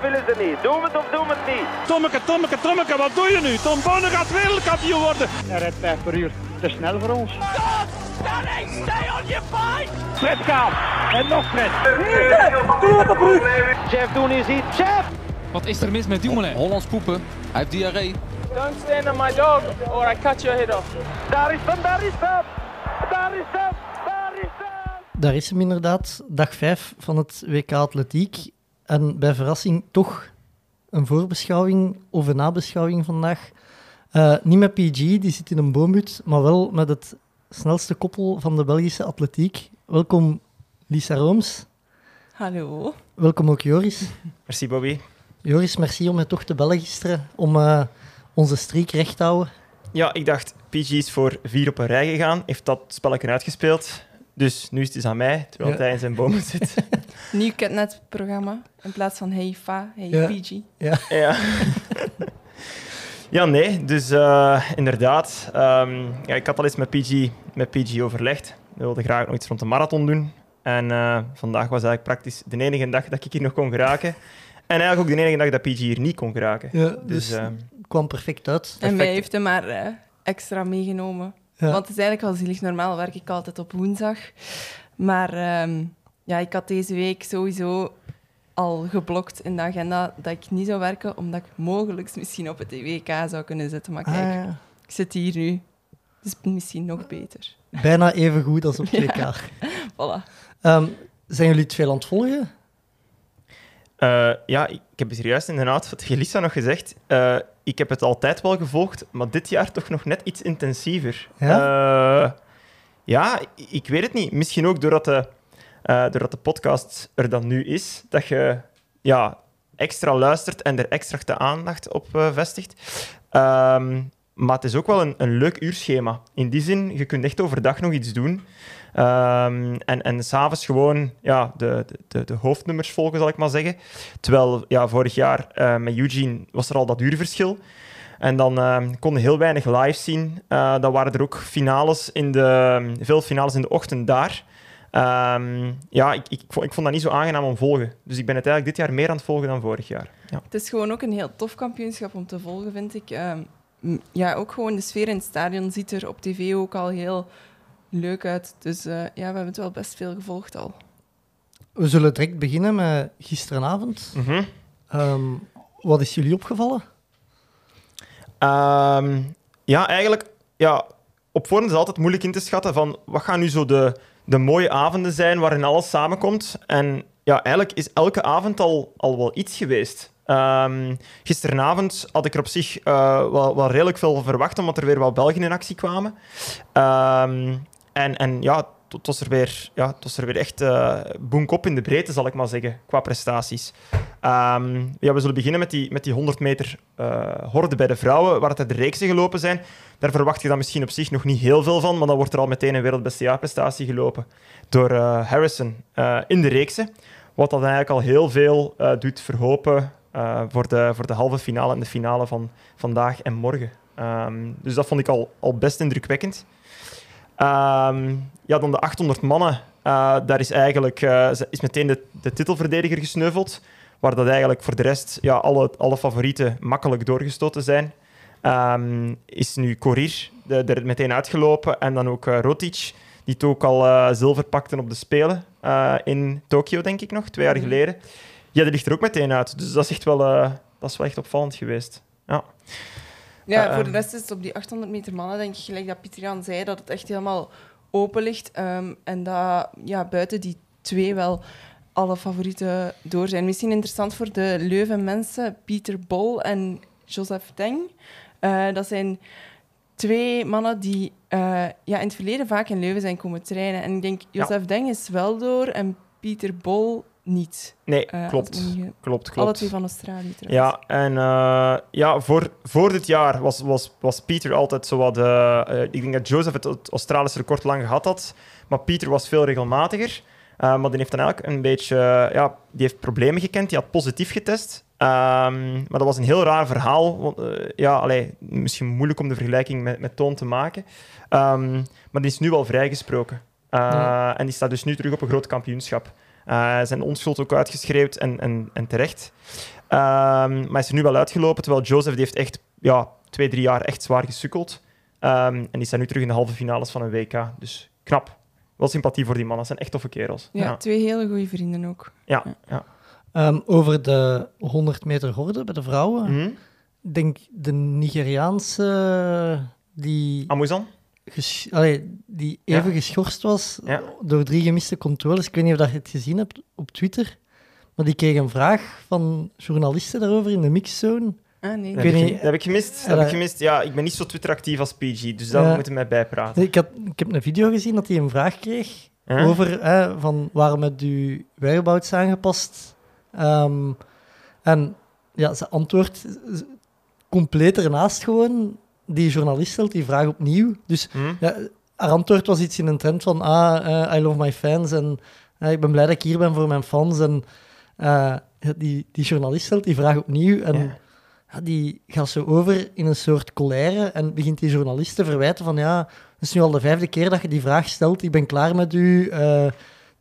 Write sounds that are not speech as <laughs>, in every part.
willen ze niet. Doe het of doe het niet. Tommeke, Tommeke, Tommeke, wat doe je nu? Tom Bonne gaat wereldkampioen worden. Hij rijdt 5 per uur. Te snel voor ons. Stay on your fight. Fred gaat. En nog Fred. Chef, doen is iets. Chef! Wat is er mis met Dumoulin? Hollands poepen. Hij heeft diarree. Don't stand on my dog or I cut your head off. Daar is hem, daar is hem. Daar is hem, daar is hem. Daar is hem inderdaad, dag 5 van het WK Atletiek. En bij verrassing toch een voorbeschouwing of een nabeschouwing vandaag. Eh, niet met PG, die zit in een boomhut, maar wel met het snelste koppel van de Belgische atletiek. Welkom Lisa Rooms. Hallo. Welkom ook Joris. Merci Bobby. Joris, merci om mij toch te bellen gisteren, om eh, onze streak recht te houden. Ja, ik dacht, PG is voor vier op een rij gegaan, heeft dat spelletje uitgespeeld. Dus nu is het dus aan mij, terwijl Ja. hij in zijn bomen <laughs> zit. Nieuw Catnet-programma. In plaats van Hey Fa, Hey Ja. PG. ja. ja, nee, dus eh, inderdaad. ehm, ja, ik had al eens met PG, met PG overlegd. We wilden graag nog iets rond de marathon doen. En eh, vandaag was eigenlijk praktisch de enige dag dat ik hier nog kon geraken. En eigenlijk ook de enige dag dat PG hier niet kon geraken. Ja, Dus dus ehm, kwam perfect uit. En Perfect. mij heeft hem maar eh, extra meegenomen. Ja. Want het is eigenlijk al zielig. Normaal werk ik altijd op woensdag. Maar ehm, ja, ik had deze week sowieso al geblokt in de agenda dat ik niet zou werken, omdat ik mogelijk misschien op het WK zou kunnen zitten. Maar Ah, kijk, ja. ik zit hier nu. Dus misschien nog beter. Bijna even goed als op <laughs> 2K. Ja. Voilà. Ehm, zijn jullie het veel aan het volgen? Eh, ja, ik, heb het hier juist inderdaad wat Gelissa nog gezegd. Eh, ik heb het altijd wel gevolgd, maar dit jaar toch nog net iets intensiever. Ja, ja ik, weet het niet. Misschien ook doordat de, eh, doordat de podcast er dan nu is, dat je ja, extra luistert en er extra de aandacht op eh, vestigt. Ehm, maar het is ook wel een, een leuk uurschema. In die zin, je kunt echt overdag nog iets doen. Ehm, en en s'avonds gewoon ja, de, de, de hoofdnummers volgen, zal ik maar zeggen. Terwijl ja, vorig jaar eh, met Eugene was er al dat uurverschil. En dan ehm, konden heel weinig live zien. Eh, dan waren er ook finales in de, veel finales in de ochtend daar. Ehm, ja, ik, ik, vond, ik vond dat niet zo aangenaam om volgen. Dus ik ben het eigenlijk dit jaar meer aan het volgen dan vorig jaar. Ja. Het is gewoon ook een heel tof kampioenschap om te volgen, vind ik. Ja, ook gewoon de sfeer in het stadion ziet er op tv ook al heel leuk uit. Dus eh, ja, we hebben het wel best veel gevolgd al. We zullen direct beginnen met gisteravond. Mhm. Ehm, wat is jullie opgevallen? Ehm, ja, eigenlijk, ja, op voorhand is het altijd moeilijk in te schatten van wat gaan nu zo de, de mooie avonden zijn waarin alles samenkomt. En ja, eigenlijk is elke avond al, al wel iets geweest. Ehm, gisteravond had ik er op zich eh, wel, wel redelijk veel verwacht, omdat er weer wel Belgen in actie kwamen. Ehm, en, en ja, het was er weer, ja, was er weer echt eh boenkop in de breedte, zal ik maar zeggen, qua prestaties. Ehm, ja, we zullen beginnen met die, met die 100 meter eh, horde bij de vrouwen, waar het de reeksen gelopen zijn. Daar verwacht je dan misschien op zich nog niet heel veel van, maar dan wordt er al meteen een wereldbeste jaarprestatie gelopen door eh, Harrison in de reeksen. Wat dan eigenlijk al heel veel doet verhopen voor, de, voor de halve finale en de finale van vandaag en morgen. Ehm, dus dat vond ik al, al best indrukwekkend. Ehm, ja, dan de 800 mannen. Eh, daar is eigenlijk eh, is meteen de, de titelverdediger gesneuveld. Waar dat eigenlijk voor de rest ja, alle, alle favorieten makkelijk doorgestoten zijn. Ehm, is nu Korir er meteen uitgelopen. En dan ook eh, Rotic, die het ook al zilver pakte op de Spelen. in Tokio, denk ik nog, twee jaar Mhm. geleden. Ja, die ligt er ook meteen uit. Dus dat is echt wel, dat is wel echt opvallend geweest. Ja. Ja, Eh, voor de ehm. rest is het op die 800 meter mannen, denk ik, gelijk dat Pieter Jan zei, dat het echt helemaal open ligt. ehm, en dat ja, buiten die twee wel alle favorieten door zijn. Misschien interessant voor de Leuven-mensen, Pieter Bol en Joseph Teng. Eh, dat zijn twee mannen die eh, ja, in het verleden vaak in Leuven zijn komen trainen. En ik denk, Ja. Joseph Deng is wel door en Pieter Bol niet. Nee, als klopt. Klopt, klopt. Alle twee van Australië trouwens. Ja, en eh, ja, voor, voor dit jaar was, was, was Pieter altijd zo wat... eh, ik denk dat Joseph het, het Australische record lang gehad had, maar Pieter was veel regelmatiger. Eh, maar die heeft dan eigenlijk een beetje... ja, die heeft problemen gekend, die had positief getest. Ehm, maar dat was een heel raar verhaal. Want, ja, allee, misschien moeilijk om de vergelijking met, met Toon te maken. Ehm, maar die is nu wel vrijgesproken. Eh, Ja. En die staat dus nu terug op een groot kampioenschap. Eh, zijn onschuld ook uitgeschreeuwd en, en, en terecht. Ehm, maar is er nu wel uitgelopen, terwijl Joseph die heeft echt ja, twee, drie jaar echt zwaar gesukkeld. Ehm, en die staan nu terug in de halve finales van een WK. Dus knap. Wel sympathie voor die mannen. Dat zijn echt toffe kerels. Ja, ja. twee hele goede vrienden ook. ja, ja. Ehm, over de 100 meter horde bij de vrouwen. Ik denk de Nigeriaanse die, Amuzan? Ges- allee, die Ja. even geschorst was Ja. door drie gemiste controles. Ik weet niet of dat je het gezien hebt op Twitter. Maar die kreeg een vraag van journalisten daarover in de mixzone. Ah, nee. Dat heb, ik, niet. dat heb ik gemist. Dat Ja, heb ik gemist. Ja, ik ben niet zo Twitter-actief als PG, dus daar Ja. moeten mij bijpraten. Ik, had, ik heb een video gezien dat hij een vraag kreeg Huh? over hè, van waarom het uw whereabouts aangepast. Ehm, en ja, ze antwoordt compleet ernaast gewoon. Die journalist stelt die vraag opnieuw. Dus Hm? ja, haar antwoord was iets in een trend van ah, eh, I love my fans en eh, ik ben blij dat ik hier ben voor mijn fans. En eh, die, die journalist stelt die vraag opnieuw en Ja. ja, die gaat zo over in een soort colère en begint die journalist te verwijten van ja, het is nu al de vijfde keer dat je die vraag stelt, ik ben klaar met u.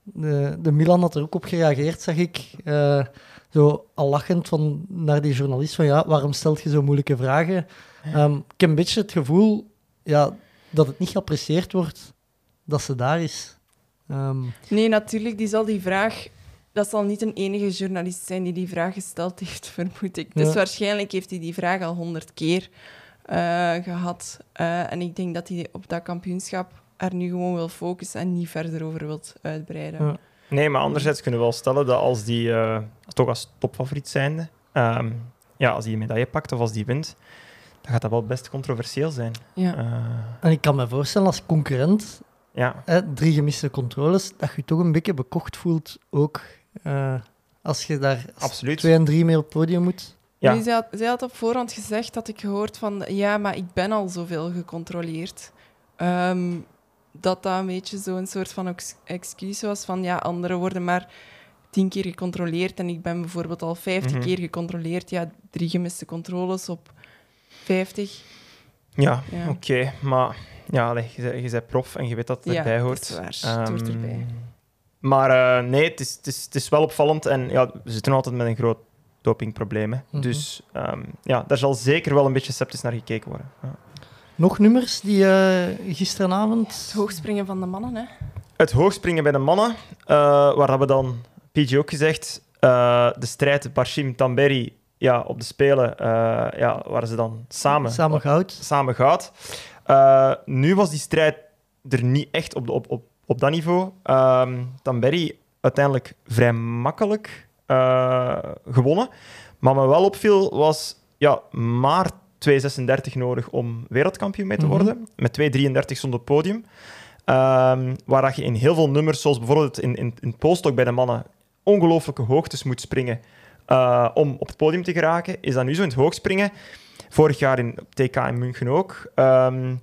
De, de Milan had er ook op gereageerd, zag ik. Zo al lachend van, naar die journalist van ja, waarom stelt je zo moeilijke vragen? Ehm, ik heb een beetje het gevoel ja, dat het niet geapprecieerd wordt dat ze daar is. Ehm, Nee, natuurlijk, die zal die vraag... Dat zal niet een enige journalist zijn die die vraag gesteld heeft, <laughs> vermoed ik. Dus Ja. waarschijnlijk heeft hij die vraag al honderd keer eh, gehad. Eh, en ik denk dat hij op dat kampioenschap er nu gewoon wil focussen en niet verder over wilt uitbreiden. Ja. Nee, maar anderzijds kunnen we wel stellen dat als die eh, toch als topfavoriet zijnde, ehm, ja, als die een medaille pakt of als die wint, dan gaat dat wel best controversieel zijn. Ja. Eh, en ik kan me voorstellen als concurrent, ja. hè, drie gemiste controles, dat je je toch een beetje bekocht voelt ook. eh, als je daar als Absoluut. twee en drie mee op het podium moet. Ja. Nu, zij, had, zij had op voorhand gezegd, dat ik gehoord van... Ja, maar ik ben al zoveel gecontroleerd. Ehm, dat dat een beetje zo'n soort van ex- excuus was van... Ja, anderen worden maar tien keer gecontroleerd en ik ben bijvoorbeeld al vijftig Mhm. keer gecontroleerd. Ja, drie gemiste controles op vijftig. Ja, Ja. oké. Maar ja, je, bent- je bent prof en je weet dat het Ja, erbij dat hoort. is waar. Het hoort Ehm, erbij. Maar eh, nee, het is, het, is, het is wel opvallend. En ja, we zitten altijd met een groot dopingprobleem. hè. Mhm. Dus ehm, ja, daar zal zeker wel een beetje sceptisch naar gekeken worden. Ja. Nog nummers die eh, gisteravond... Het hoogspringen van de mannen, hè. Het hoogspringen bij de mannen, eh, waar hebben we dan, PG ook gezegd, eh, de strijd Barshim Tamberi ja, op de Spelen, eh, ja, waren ze dan samen, Samen goud. samen gaat. Eh, nu was die strijd er niet echt op, de, op, op, op dat niveau. Ehm Tamberi uiteindelijk vrij makkelijk eh, gewonnen. Maar wat me wel opviel was ja, maar 2,36 nodig om wereldkampioen mee te Mhm. worden. Met 2,33 stond op het podium. Ehm, waar dat je in heel veel nummers, zoals bijvoorbeeld in, in, in het polstok bij de mannen, ongelooflijke hoogtes moet springen eh, om op het podium te geraken, is dat nu zo in het hoogspringen. Vorig jaar in TK in München ook. Ehm,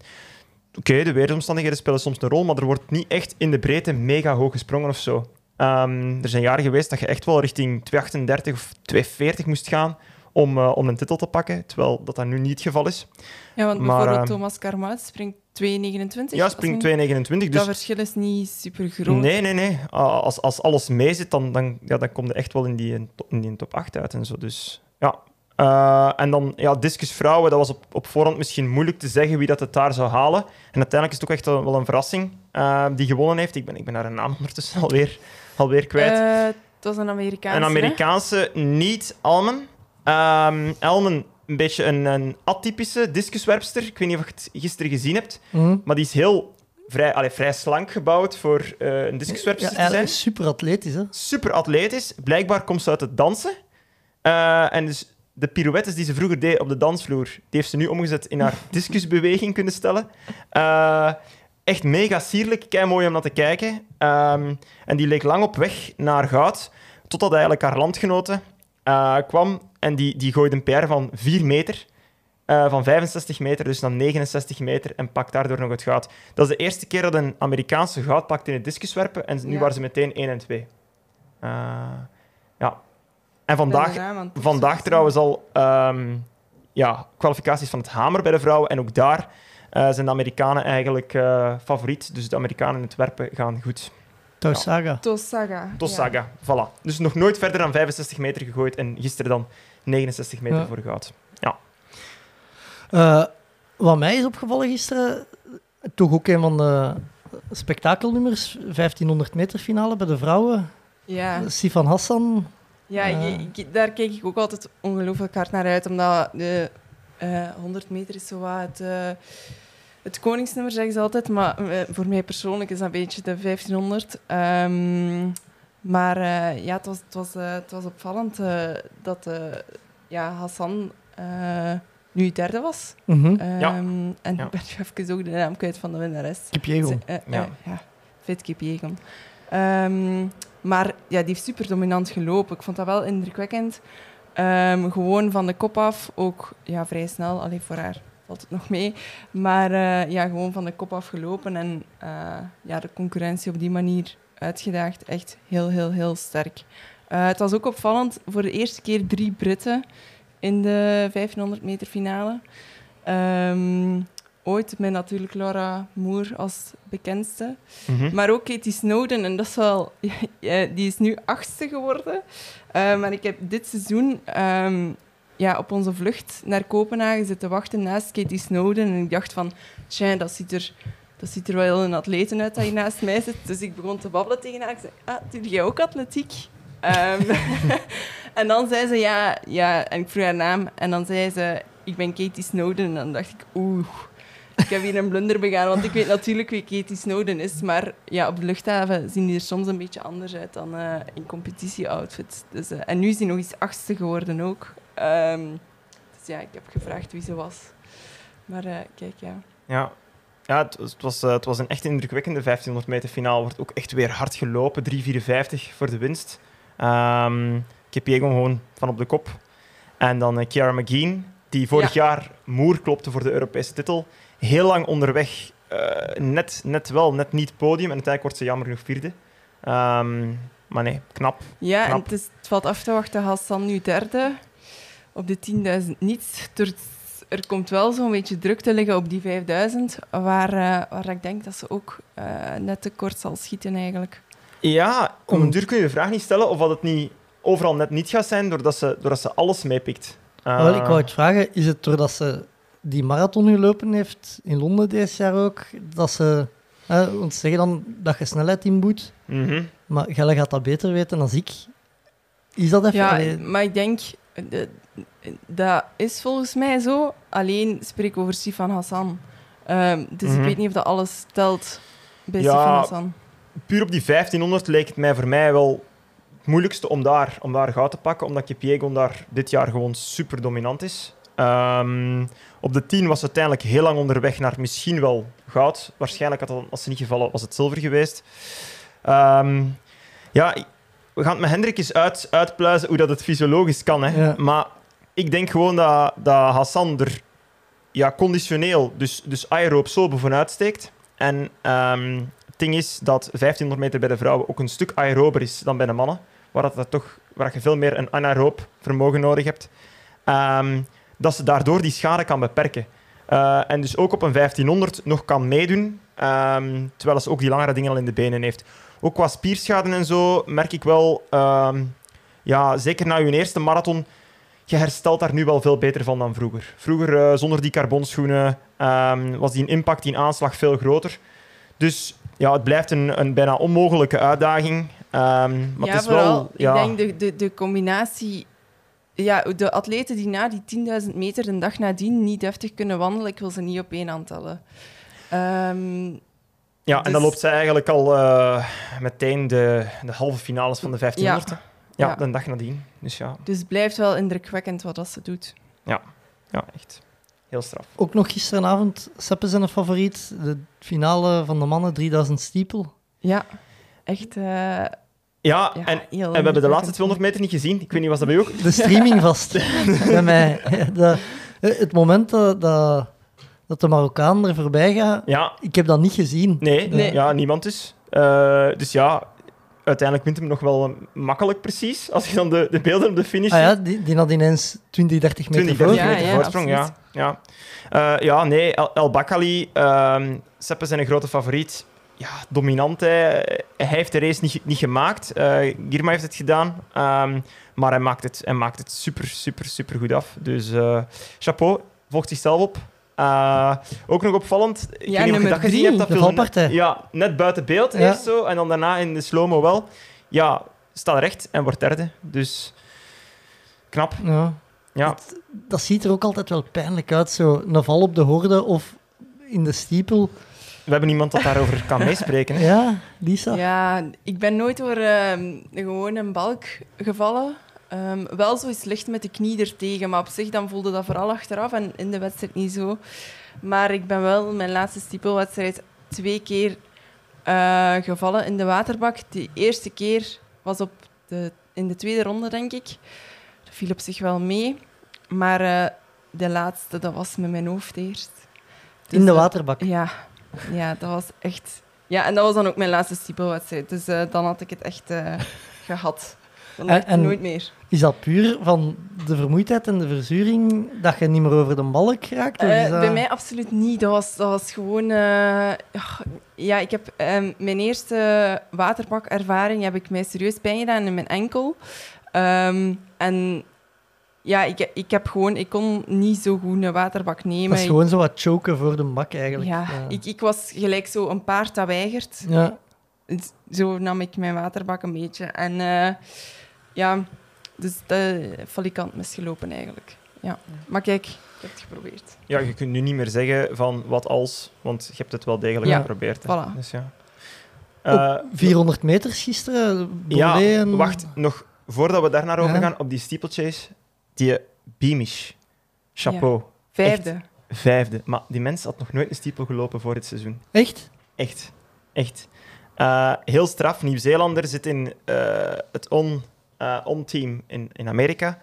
Oké, de weersomstandigheden spelen soms een rol, maar er wordt niet echt in de breedte mega hoog gesprongen of zo. Ehm, er zijn jaren geweest dat je echt wel richting 238 of 240 moest gaan om, eh, om een titel te pakken, terwijl dat, dat nu niet het geval is. Ja, want Maar, bijvoorbeeld eh, Thomas Carmaat springt 2,29. Ja, springt men- 229, dus... Dat verschil is niet super groot. Nee, nee, nee. Als, als alles mee zit, dan, dan, ja, dan kom je echt wel in die, in die top 8 uit en zo. Dus ja. Eh, en dan ja, discus vrouwen, dat was op, op voorhand misschien moeilijk te zeggen wie dat het daar zou halen. En uiteindelijk is het ook echt wel een verrassing eh, die gewonnen heeft. Ik ben, ik ben haar naam <laughs> ondertussen alweer, alweer kwijt. Eh, het was een Amerikaanse. een Amerikaanse, niet Almen. Ehm Elmen, een beetje een, een atypische discuswerpster. Ik weet niet of je het gisteren gezien hebt, Mhm. maar die is heel vrij, allee, vrij slank gebouwd voor eh, een Ja, discuswerpster te eigenlijk zijn super atletisch, hè? super atletisch. Blijkbaar komt ze uit het dansen. Eh, en dus de pirouettes die ze vroeger deed op de dansvloer, die heeft ze nu omgezet in haar <laughs> discusbeweging kunnen stellen. Eh, echt mega sierlijk, kei mooi om naar te kijken. Ehm, en die leek lang op weg naar goud, totdat eigenlijk haar landgenote kwam en die, die gooide een PR van 4 meter. eh, van 65 meter, dus naar 69 meter, en pakt daardoor nog het goud. Dat is de eerste keer dat een Amerikaanse goud pakt in het discuswerpen, en nu Ja. waren ze meteen 1 en 2. Eh, ja. En vandaag, vandaag trouwens al ehm, ja, kwalificaties van het hamer bij de vrouwen. En ook daar eh, zijn de Amerikanen eigenlijk eh, favoriet. Dus de Amerikanen in het werpen gaan goed. Tausaga. Tosaga. Tossaga, voilà. Dus nog nooit verder dan 65 meter gegooid en gisteren dan 69 meter Ja. voor goud. Eh, wat mij is opgevallen gisteren, toch ook een van de spektakelnummers, 1500 meter finale bij de vrouwen. Ja, ja. Sifan Hassan. ja Ja. ik- daar kijk ik ook altijd ongelooflijk hard naar uit, omdat de eh 100 meter is zo wat het, eh, het koningsnummer, zeggen ze altijd. Maar eh, voor mij persoonlijk is dat een beetje de 1500. Ehm, maar eh, ja, het was, het was, eh, het was opvallend eh, dat eh, ja, Hassan eh, nu derde was. Ja. Ehm, En Ja. ik ben even ook de naam kwijt van de winnares. Kipjegon. Ja. ja, Fit Kipjegon. Ehm, maar ja, die heeft super dominant gelopen. Ik vond dat wel indrukwekkend. Ehm, gewoon van de kop af, ook ja, vrij snel. Alleen voor haar valt het nog mee. Maar eh, ja, gewoon van de kop af gelopen. En eh, ja, de concurrentie op die manier uitgedaagd. Echt heel, heel, heel sterk. Eh, het was ook opvallend. Voor de eerste keer drie Britten in de 1500 meter finale. Ehm, ooit met natuurlijk Laura Moore als bekendste. Mhm. Maar ook Katie Snowden, en dat is wel... <laughs> die is nu achtste geworden. Maar ik heb dit seizoen ehm, ja, op onze vlucht naar Kopenhagen zitten wachten naast Katie Snowden. En ik dacht van, tja, dat ziet er... Dat ziet er wel een atleten uit dat je naast mij zit. Dus ik begon te babbelen tegen haar. Ik zei, ah, doe jij ook atletiek? Ehm, <laughs> en dan zei ze, ja, ja, en ik vroeg haar naam. En dan zei ze, ik ben Katie Snowden. En dan dacht ik, oeh, ik heb hier een blunder begaan. Want ik weet natuurlijk wie Katie Snowden is. Maar ja, op de luchthaven zien die er soms een beetje anders uit dan eh, in competitie-outfits. Dus, eh, en nu is hij nog eens achtste geworden ook. Ehm, dus ja, ik heb gevraagd wie ze was. Maar eh, kijk, ja. Ja, ja het, was- het, was, eh, het was een echt indrukwekkende 1500 meter finale. Wordt ook echt weer hard gelopen. 3,54 voor de winst. Ehm Kipjegon gewoon van op de kop. En dan eh, Kiara McGean, die vorig jaar Moer klopte voor de Europese titel. Heel lang onderweg. eh, net, net wel, net niet podium. En uiteindelijk wordt ze jammer genoeg vierde. Ehm, maar nee, knap. Ja, en het, is, het valt af te wachten. Hassan nu derde. Op de 10.000 niet. Er, er komt wel zo'n beetje druk te liggen op die 5.000. Waar, eh, waar ik denk dat ze ook eh, net te kort zal schieten eigenlijk. Ja, om een duur kun je de vraag niet stellen of dat het niet overal net niet gaat zijn, doordat ze, doordat ze alles meepikt. Eh, Wel, ik wou het vragen, is het doordat ze die marathon gelopen heeft, in Londen deze jaar ook, dat ze... Hè, want ze zeggen dan dat je snelheid inboet, mhm. maar Gelle gaat dat beter weten dan ik. Is dat even... Ja, allee, maar ik denk... eh, dat is volgens mij zo. Alleen spreek ik over Sifan Hassan. Ehm, dus Mhm. ik weet niet of dat alles telt bij Ja, Sifan Hassan. Puur op die 1500 leek het mij voor mij wel het moeilijkste om daar, om daar goud te pakken, omdat Kipjegon daar dit jaar gewoon super dominant is. Ehm, op de 10 was ze uiteindelijk heel lang onderweg naar misschien wel goud. Waarschijnlijk had dat, als ze niet gevallen, was het zilver geweest. Ehm, ja, we gaan het met Hendrik eens uit, uitpluizen hoe dat het fysiologisch kan. Hè. Ja. Maar ik denk gewoon dat, dat Hassan er ja, conditioneel, dus, dus aeroop, zo bovenuit steekt. En ehm, het ding is dat 1500 meter bij de vrouwen ook een stuk aerober is dan bij de mannen, waar, dat, dat toch, waar je veel meer een anaeroop vermogen nodig hebt. Ehm, dat ze daardoor die schade kan beperken. Eh, en dus ook op een 1500 nog kan meedoen, ehm, terwijl ze ook die langere dingen al in de benen heeft. Ook qua spierschade en zo merk ik wel, ja, zeker na je eerste marathon, je herstelt daar nu wel veel beter van dan vroeger. Vroeger, eh, zonder die carbonschoenen, ehm, was die impact, die aanslag veel groter. Dus ja, het blijft een, een bijna onmogelijke uitdaging. Ehm, maar ja, het is vooral, wel... Ja, ik denk de, de, de combinatie... Ja, de atleten die na die 10.000 meter de dag nadien niet deftig kunnen wandelen, ik wil ze niet op één aantellen. Ehm, ja, en dan dus- loopt zij eigenlijk al eh, meteen de, de halve finales van de 1500. Ja, ja, Ja. de dag nadien. Dus ja, dus het blijft wel indrukwekkend wat dat ze doet. ja echt heel straf. Ook nog gisteravond, Seppe zijn favoriet, de finale van de mannen, 3000 stiepel. Ja, echt... eh, Ja, ja, en, we hebben de laatste indrukwekkend. 200 meter niet gezien. Ik weet niet, was dat bij u ook? De streaming vast <laughs> bij mij. De- het moment dat, dat, dat de Marokkaan er voorbij gaat, Ja, ik heb dat niet gezien. nee, Nee. Ja, niemand dus. Eh, dus ja, uiteindelijk wint hem nog wel makkelijk precies. Als je dan de, de beelden op de finish Ah ja, die, die had ineens 20, 30 meter 20, voor. 30 Ja, meter ja, voorsprong, ja. absoluut. Ja, Eh, ja nee, El, El Bakali, ehm Seppe zijn een grote favoriet. ja, dominant. Hè. Hij heeft de race niet, niet gemaakt. Eh Girma heeft het gedaan. Ehm, maar hij maakt het, hij maakt het super, super, super goed af. Dus eh, chapeau, volgt zichzelf op. Eh, ook nog opvallend. Ik Ja, weet niet of je dat gezien drie. hebt, dat De viel valpartij. Ja, net buiten beeld Ja. eerst zo. En dan daarna in de slow-mo wel. Ja, staat recht en wordt derde. Dus knap. Ja. Ja, Dat ziet er ook altijd wel pijnlijk uit. Zo een val op de horde of in de stiepel. we hebben iemand dat daarover kan <laughs> meespreken. hè. Ja, Lisa. Ja, ik ben nooit door ehm, gewoon een balk gevallen. Ehm, wel zo is licht met de knie ertegen, maar op zich dan voelde dat vooral achteraf en in de wedstrijd niet zo. Maar ik ben wel mijn laatste stiepelwedstrijd twee keer eh, gevallen in de waterbak. De eerste keer was op de, in de tweede ronde, denk ik. Dat viel op zich wel mee. Maar eh, de laatste, dat was met mijn hoofd eerst. In de Dus, eh, waterbak. ja, ja, dat was echt... Ja, en dat was dan ook mijn laatste stiepelwedstrijd. Dus eh, dan had ik het echt eh, gehad. Dan En- nooit meer. Is dat puur van de vermoeidheid en de verzuring dat je niet meer over de balk raakt? Eh, dat- Bij mij absoluut niet. Dat was, dat was gewoon... eh, ja, ik heb ehm, mijn eerste waterpakervaring heb ik mij serieus pijn gedaan in mijn enkel. Ehm, en ja, ik, ik heb gewoon... Ik kon niet zo goed een waterbak nemen. Dat is gewoon zo wat choken voor de bak eigenlijk. ja, Ja. ik, ik was gelijk zo een paard dat weigert. Ja. Het- Zo nam ik mijn waterbak een beetje. En eh, ja, dus de valikant misgelopen eigenlijk. Ja. Maar kijk, ik heb het geprobeerd. Ja, je kunt nu niet meer zeggen van wat als, want je hebt het wel degelijk Ja, geprobeerd. hè. voilà. Dus ja. Op Eh, 400 meters gisteren. ja, en- wacht, nog voordat we daar naar over Ja. gaan, op die steeplechase, die Beamish, chapeau, Vijfde. vijfde. Maar die mens had nog nooit een stiepel gelopen voor dit seizoen. Echt? Echt, echt. Eh, heel straf. Nieuw-Zeelander zit in eh, het on, eh, on-team in, in Amerika.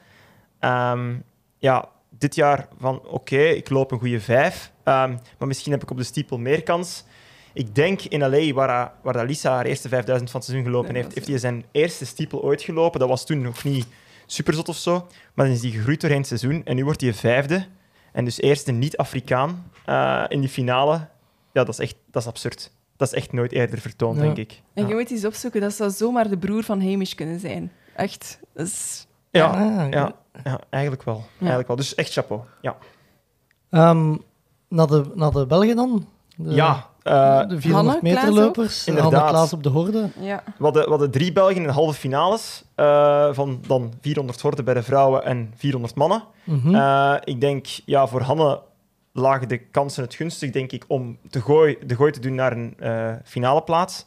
Ehm, ja, dit jaar van oké, ik loop een goede vijf. Ehm, maar misschien heb ik op de stiepel meer kans. Ik denk in LA, waar, hij- waar dat Lisa haar eerste 5000 van het seizoen gelopen Nee, heeft, heeft hij zijn eerste stiepel ooit gelopen. Dat was toen nog niet super zot of zo. Maar dan is hij gegroeid doorheen het seizoen. En nu wordt hij vijfde. En dus eerste niet-Afrikaan eh, in die finale. Ja, dat is echt dat is absurd. Dat is echt nooit eerder vertoond, Ja. denk ik. En Ja. je moet eens opzoeken, dat zou zomaar de broer van Hamish kunnen zijn. Echt. Ja, ja, ja, eigenlijk wel. Eigenlijk wel. Dus echt chapeau. Ja, Ehm, naar, de, naar de Belgen dan? De, ja eh, de 400 Hanne meter Klaas lopers. Inderdaad. Hanne Klaas op de horde. Ja. we, hadden, we hadden drie Belgen in de halve finales. eh, van dan 400 horden bij de vrouwen en 400 mannen. Mhm. Eh, ik denk, ja, voor Hanne lagen de kansen het gunstig, denk ik, om te gooi, de gooi te doen naar een eh, finale plaats.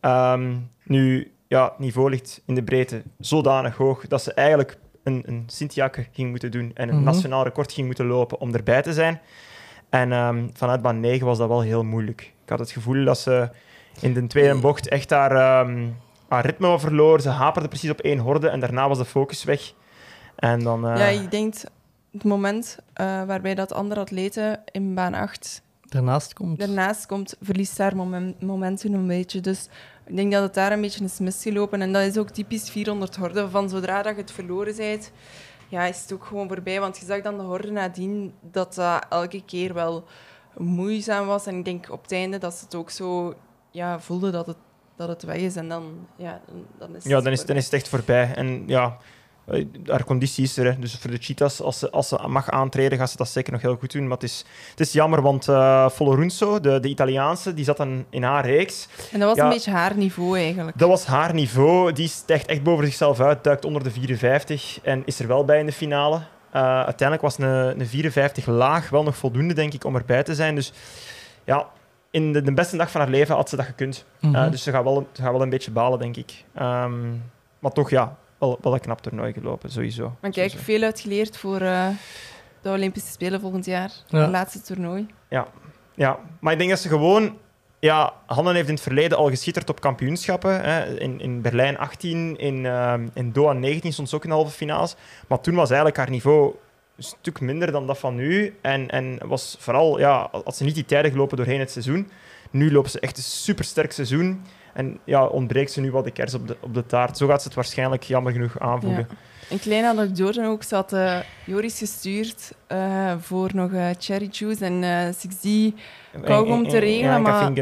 Ehm, nu, ja, het niveau ligt in de breedte zodanig hoog dat ze eigenlijk een, een Sint-Jacke ging moeten doen en een Mhm. nationaal record ging moeten lopen om erbij te zijn. En ehm, vanuit baan 9 was dat wel heel moeilijk. Ik had het gevoel dat ze in de tweede bocht echt haar, ehm, haar ritme verloor. Ze haperde precies op één horde en daarna was de focus weg. En dan, eh, ja, ik denk het moment eh, waarbij dat andere atleten in baan 8 Daarnaast komt. daarnaast komt, verliest daar moment, momentum een beetje. Dus ik denk dat het daar een beetje is misgelopen. En dat is ook typisch 400 horden. Van zodra dat je het verloren bent, ja, is het ook gewoon voorbij. Want je zag dan de horde nadien dat dat elke keer wel moeizaam was. En ik denk op het einde dat ze het ook zo ja, voelden dat het, dat het weg is. En dan, ja, dan- is Ja, het dan is, dan is het echt voorbij. En ja, haar conditie is er. Hè. Dus voor de Cheetahs, als ze, als ze mag aantreden, gaat ze dat zeker nog heel goed doen. Maar het is, het is jammer, want uh, de, de Italiaanse, die zat dan in haar reeks. En dat was Ja. een beetje haar niveau eigenlijk. Dat was haar niveau. Die stijgt echt boven zichzelf uit, duikt onder de 54 en is er wel bij in de finale. Uh, uiteindelijk was een, een 54 laag wel nog voldoende, denk ik, om erbij te zijn. Dus ja, in de, de beste dag van haar leven had ze dat gekund. Uh, dus ze gaat, wel, ze gaat wel een beetje balen, denk ik. Ehm, maar toch, ja, wel, wel een knap toernooi gelopen, sowieso. Maar kijk, Sowieso. veel uitgeleerd voor eh, de Olympische Spelen volgend jaar. Ja. Het laatste toernooi. Ja, maar ik denk dat ze gewoon... Ja, Hanne heeft in het verleden al geschitterd op kampioenschappen. Hè. In, in Berlijn 18, in, ehm, in Doha 19 stond ze ook in de halve finales. Maar toen was eigenlijk haar niveau een stuk minder dan dat van nu. En, en was vooral, ja, had ze niet die tijden gelopen doorheen het seizoen. Nu loopt ze echt een supersterk seizoen. En ja, ontbreekt ze nu wat de kers op de, op de taart. Zo gaat ze het waarschijnlijk jammer genoeg aanvoelen. Ja. Een kleine anekdote ook. Ze had eh, Joris gestuurd eh, voor nog eh, cherry juice en eh 6D. Kauwgom te regelen, ja, en maar-.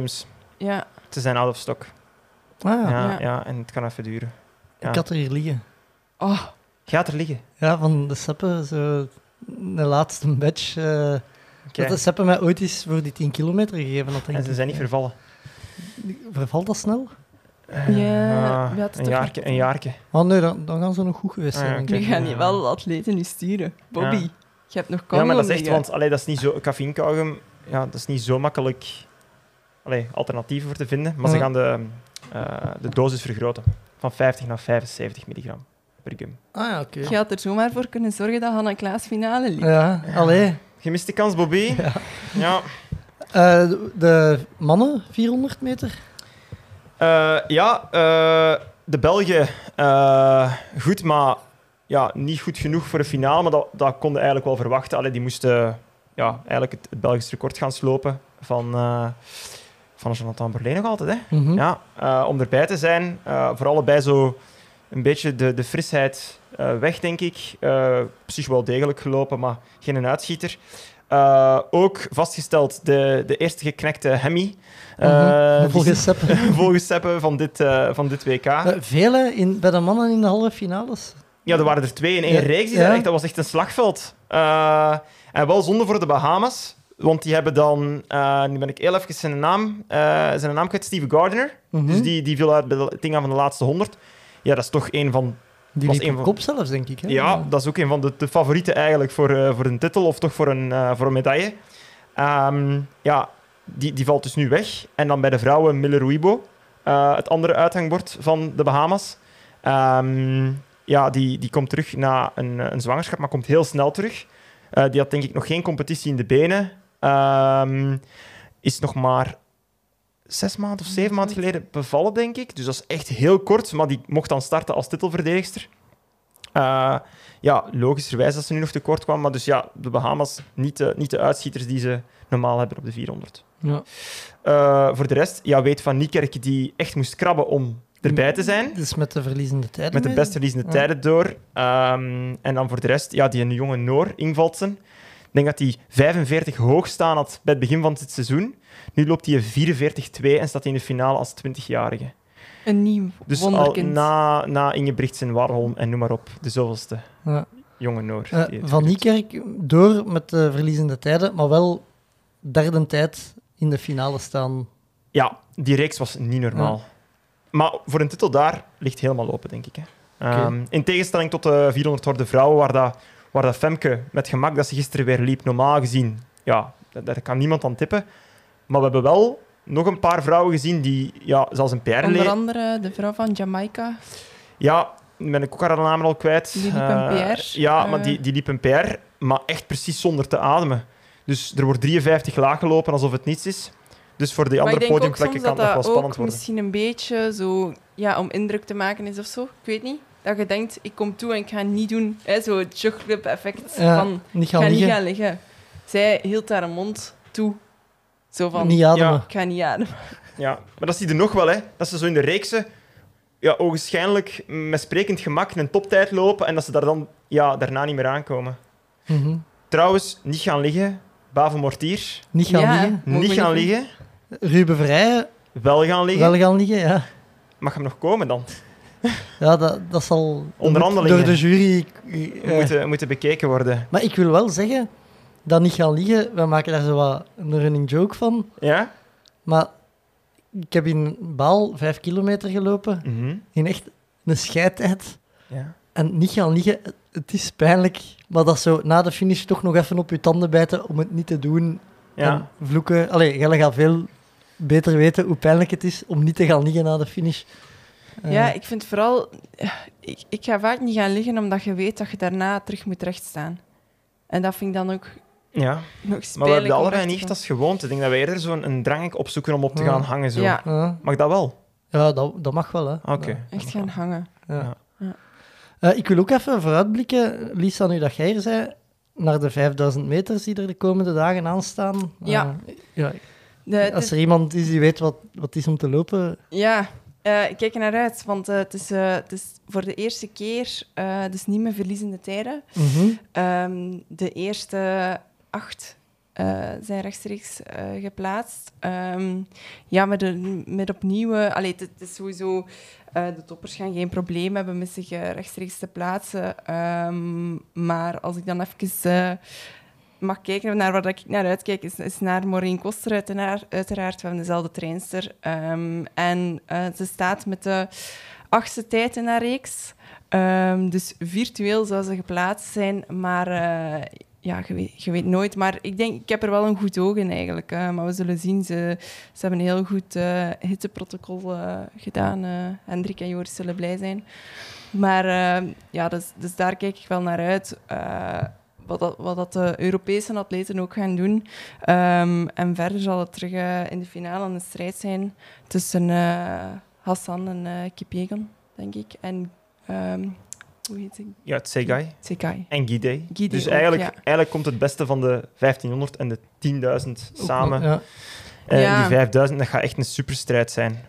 Ja, Ze zijn out of stock. Ah, ja. Ja, Ja. ja. en het kan even duren. ja. Ik had er hier liggen. Oh, Gaat er liggen. Ja, van de Seppe, zo de laatste batch. eh, Oké. Dat de Seppe mij ooit eens voor die 10 kilometer gegeven had, En ze zijn niet vervallen. Vervalt dat snel? Ja, Ah, een, jaarke, niet- een jaarke. Oh nee, dan, dan gaan ze nog goed geweest Ah, zijn. ja, denk oké. ik. Nu gaan je wel atleten nu sturen. Bobby, Ja. je hebt nog Ja, maar dat is echt, liggen. want allee, dat is niet zo, ja, dat is niet zo makkelijk allee, alternatieven voor te vinden. Maar ze gaan de, eh, de dosis vergroten. Van 50 naar 75 milligram per gum. Ah ja, oké. Je had er zomaar voor kunnen zorgen dat Hanna Klaas finale liep. Ja, allee. Gemiste kans, Bobby. <laughs> Ja. Ja. Eh, de, mannen, 400 meter? Eh, ja, eh, de Belgen goed, maar ja, niet goed genoeg voor de finale. Maar dat, dat konden eigenlijk wel verwachten. Allee, die moesten ja, eigenlijk het, het Belgisch record gaan slopen van, van Jonathan Berlijn nog altijd. Hè? Mhm. Ja, om erbij te zijn. voor allebei zo een beetje de, de frisheid weg, denk ik. Eh precies wel degelijk gelopen, maar geen uitschieter. Eh, ook vastgesteld de, de eerste geknekte Hemi. eh, Mhm. Volgens Seppe. <laughs> volgens Seppe van dit, eh, van dit WK. Eh, Vele in, bij de mannen in de halve finales. Ja, er waren er twee in één Ja, reeks. Die ja. echt, dat was echt een slagveld. Eh, en wel zonde voor de Bahamas. Want die hebben dan... eh, nu ben ik heel even zijn naam... eh, zijn naam kwijt, Steve Gardner. Mhm. Dus die, die viel uit bij het ding aan van de laatste 100. Ja, dat is toch een van... Die was een van- kop zelfs, denk ik. Hè? Ja, dat is ook een van de, de favorieten eigenlijk voor, eh, voor een titel of toch voor een, eh, voor een medaille. Ehm, ja, die, die valt dus nu weg. En dan bij de vrouwen Miller Uibo, eh, het andere uithangbord van de Bahamas. Ehm, ja, die, die komt terug na een, een zwangerschap, maar komt heel snel terug. Die had denk ik nog geen competitie in de benen. Ehm, is nog maar zes maanden of zeven maanden geleden bevallen, denk ik. Dus dat is echt heel kort, maar die mocht dan starten als titelverdedigster. Eh, ja, logischerwijs dat ze nu nog tekort kwam. Maar dus ja, de Bahamas niet de, niet de uitschieters die ze normaal hebben op de 400. Ja. Eh, voor de rest, ja, weet van Niekerk die echt moest krabben om erbij te zijn. Dus met de verliezende tijden. Met de best verliezende Ja. tijden door. Ehm, en dan voor de rest, ja, die een jonge Noor, Ingvaldsen. Ik denk dat hij 45 hoog staan had bij het begin van dit seizoen. Nu loopt hij 44-2 en staat hij in de finale als 20-jarige. Een nieuw Dus al na, na Ingebrigtsen, Warholm en noem maar op. De zoveelste Ja. jonge Noor. Eh, van. Niekerk door met de verliezende tijden, maar wel derde tijd in de finale staan. Ja, die reeks was niet normaal. Maar voor een titel daar ligt helemaal open, denk ik. Hè. Ehm, in tegenstelling tot de 400 horde vrouwen, waar, dat, waar dat Femke met gemak dat ze gisteren weer liep, normaal gezien, ja, daar, kan niemand aan tippen. Maar we hebben wel nog een paar vrouwen gezien die, ja, zoals een Pierre Onder andere de vrouw van Jamaica. Ja, ben ik ook haar naam al kwijt. Die liep een Eh, PR. ja, Eh. maar die, die liep een PR, maar echt precies zonder te ademen. Dus er wordt 53 laag gelopen alsof het niets is. Dus voor die maar andere podiumplekken kan dat wel spannend worden. misschien een beetje zo, ja, om indruk te maken is of zo. Ik weet niet. Dat je denkt, ik kom toe en ik ga niet doen. Hè, zo het jogclub effect Ja, van, niet ik ga liggen, niet gaan liggen. Zij hield haar mond toe. Zo van, niet ademen. Ja. ik ga niet ademen. Ja, maar dat zie je nog wel, hè. Dat ze zo in de reeksen ja, ogenschijnlijk met sprekend gemak een toptijd lopen en dat ze daar dan ja, daarna niet meer aankomen. Mhm. Trouwens, niet gaan liggen. Bavo Mortier, Niet gaan Ja. liggen. Niet gaan liggen. Ruben Wel gaan liggen. wel gaan liggen, ja. Mag hem nog komen dan? Ja, dat, dat zal Onderhandelingen. door de jury... eh, Moeten, moeten bekeken worden. Maar ik wil wel zeggen, dat niet gaan liggen, we maken daar zo wat een running joke van. Ja? Maar ik heb in Baal vijf kilometer gelopen, Mhm. in echt een scheidtijd. ja. En niet gaan liggen, het- is pijnlijk. Maar dat zo na de finish toch nog even op je tanden bijten om het niet te doen. Ja. En vloeken. Allee, jij gaat veel beter weten hoe pijnlijk het is om niet te gaan liggen na de finish. Eh, Ja, ik vind vooral... Ik, ik ga vaak niet gaan liggen omdat je weet dat je daarna terug moet rechtstaan. En dat vind ik dan ook ja. Maar we hebben allebei niet als gewoonte. Ik denk dat wij eerder zo'n een drang opzoeken om op te Ja. gaan hangen. Zo. Ja. Ja, Mag dat wel? ja dat, dat mag wel. Hè. Oké. Ja. Echt gaan hangen. Ja. Eh, ik wil ook even vooruitblikken, Lisa, nu dat jij er zei, naar de 5000 meters die er de komende dagen aanstaan. Ja. Eh, ja De, als er iemand is die weet wat, wat het is om te lopen. ja, eh, ik kijk er naar uit, want eh, het, is, eh, het is voor de eerste keer dus niet meer verliezende tijden. Mhm. Ehm, de eerste acht zijn rechtstreeks geplaatst. Ehm, ja, met, de, met opnieuw... allee, het, is sowieso... de toppers gaan geen probleem hebben met zich rechtstreeks te plaatsen. Ehm, maar als ik dan even mag kijken naar waar ik naar uitkijk, is, is naar Maureen Koster uiteraard. uiteraard. Hebben dezelfde trainster. Ehm, en eh, ze staat met de achtste tijd in haar reeks. Ehm, dus virtueel zou ze geplaatst zijn, maar eh, ja, je weet, je weet nooit. Maar ik denk, ik heb er wel een goed oog in eigenlijk. eh, maar we zullen zien. Ze, ze hebben een heel goed hitteprotocol gedaan. Hendrik en Joris zullen blij zijn. Maar eh, ja, dus, dus daar kijk ik wel naar uit. Wat, dat, wat dat de Europese atleten ook gaan doen. Ehm, en verder zal het terug eh, in de finale een strijd zijn tussen eh, Hassan en Kipiegon, denk ik. En ehm, hoe heet hij? Ja, het Segai Sekai. en Guide. Guide Dus ook, eigenlijk, ja. eigenlijk komt het beste van de 1500 en de 10.000 samen. Ja. Ja. Die 5000, dat gaat echt een superstrijd zijn.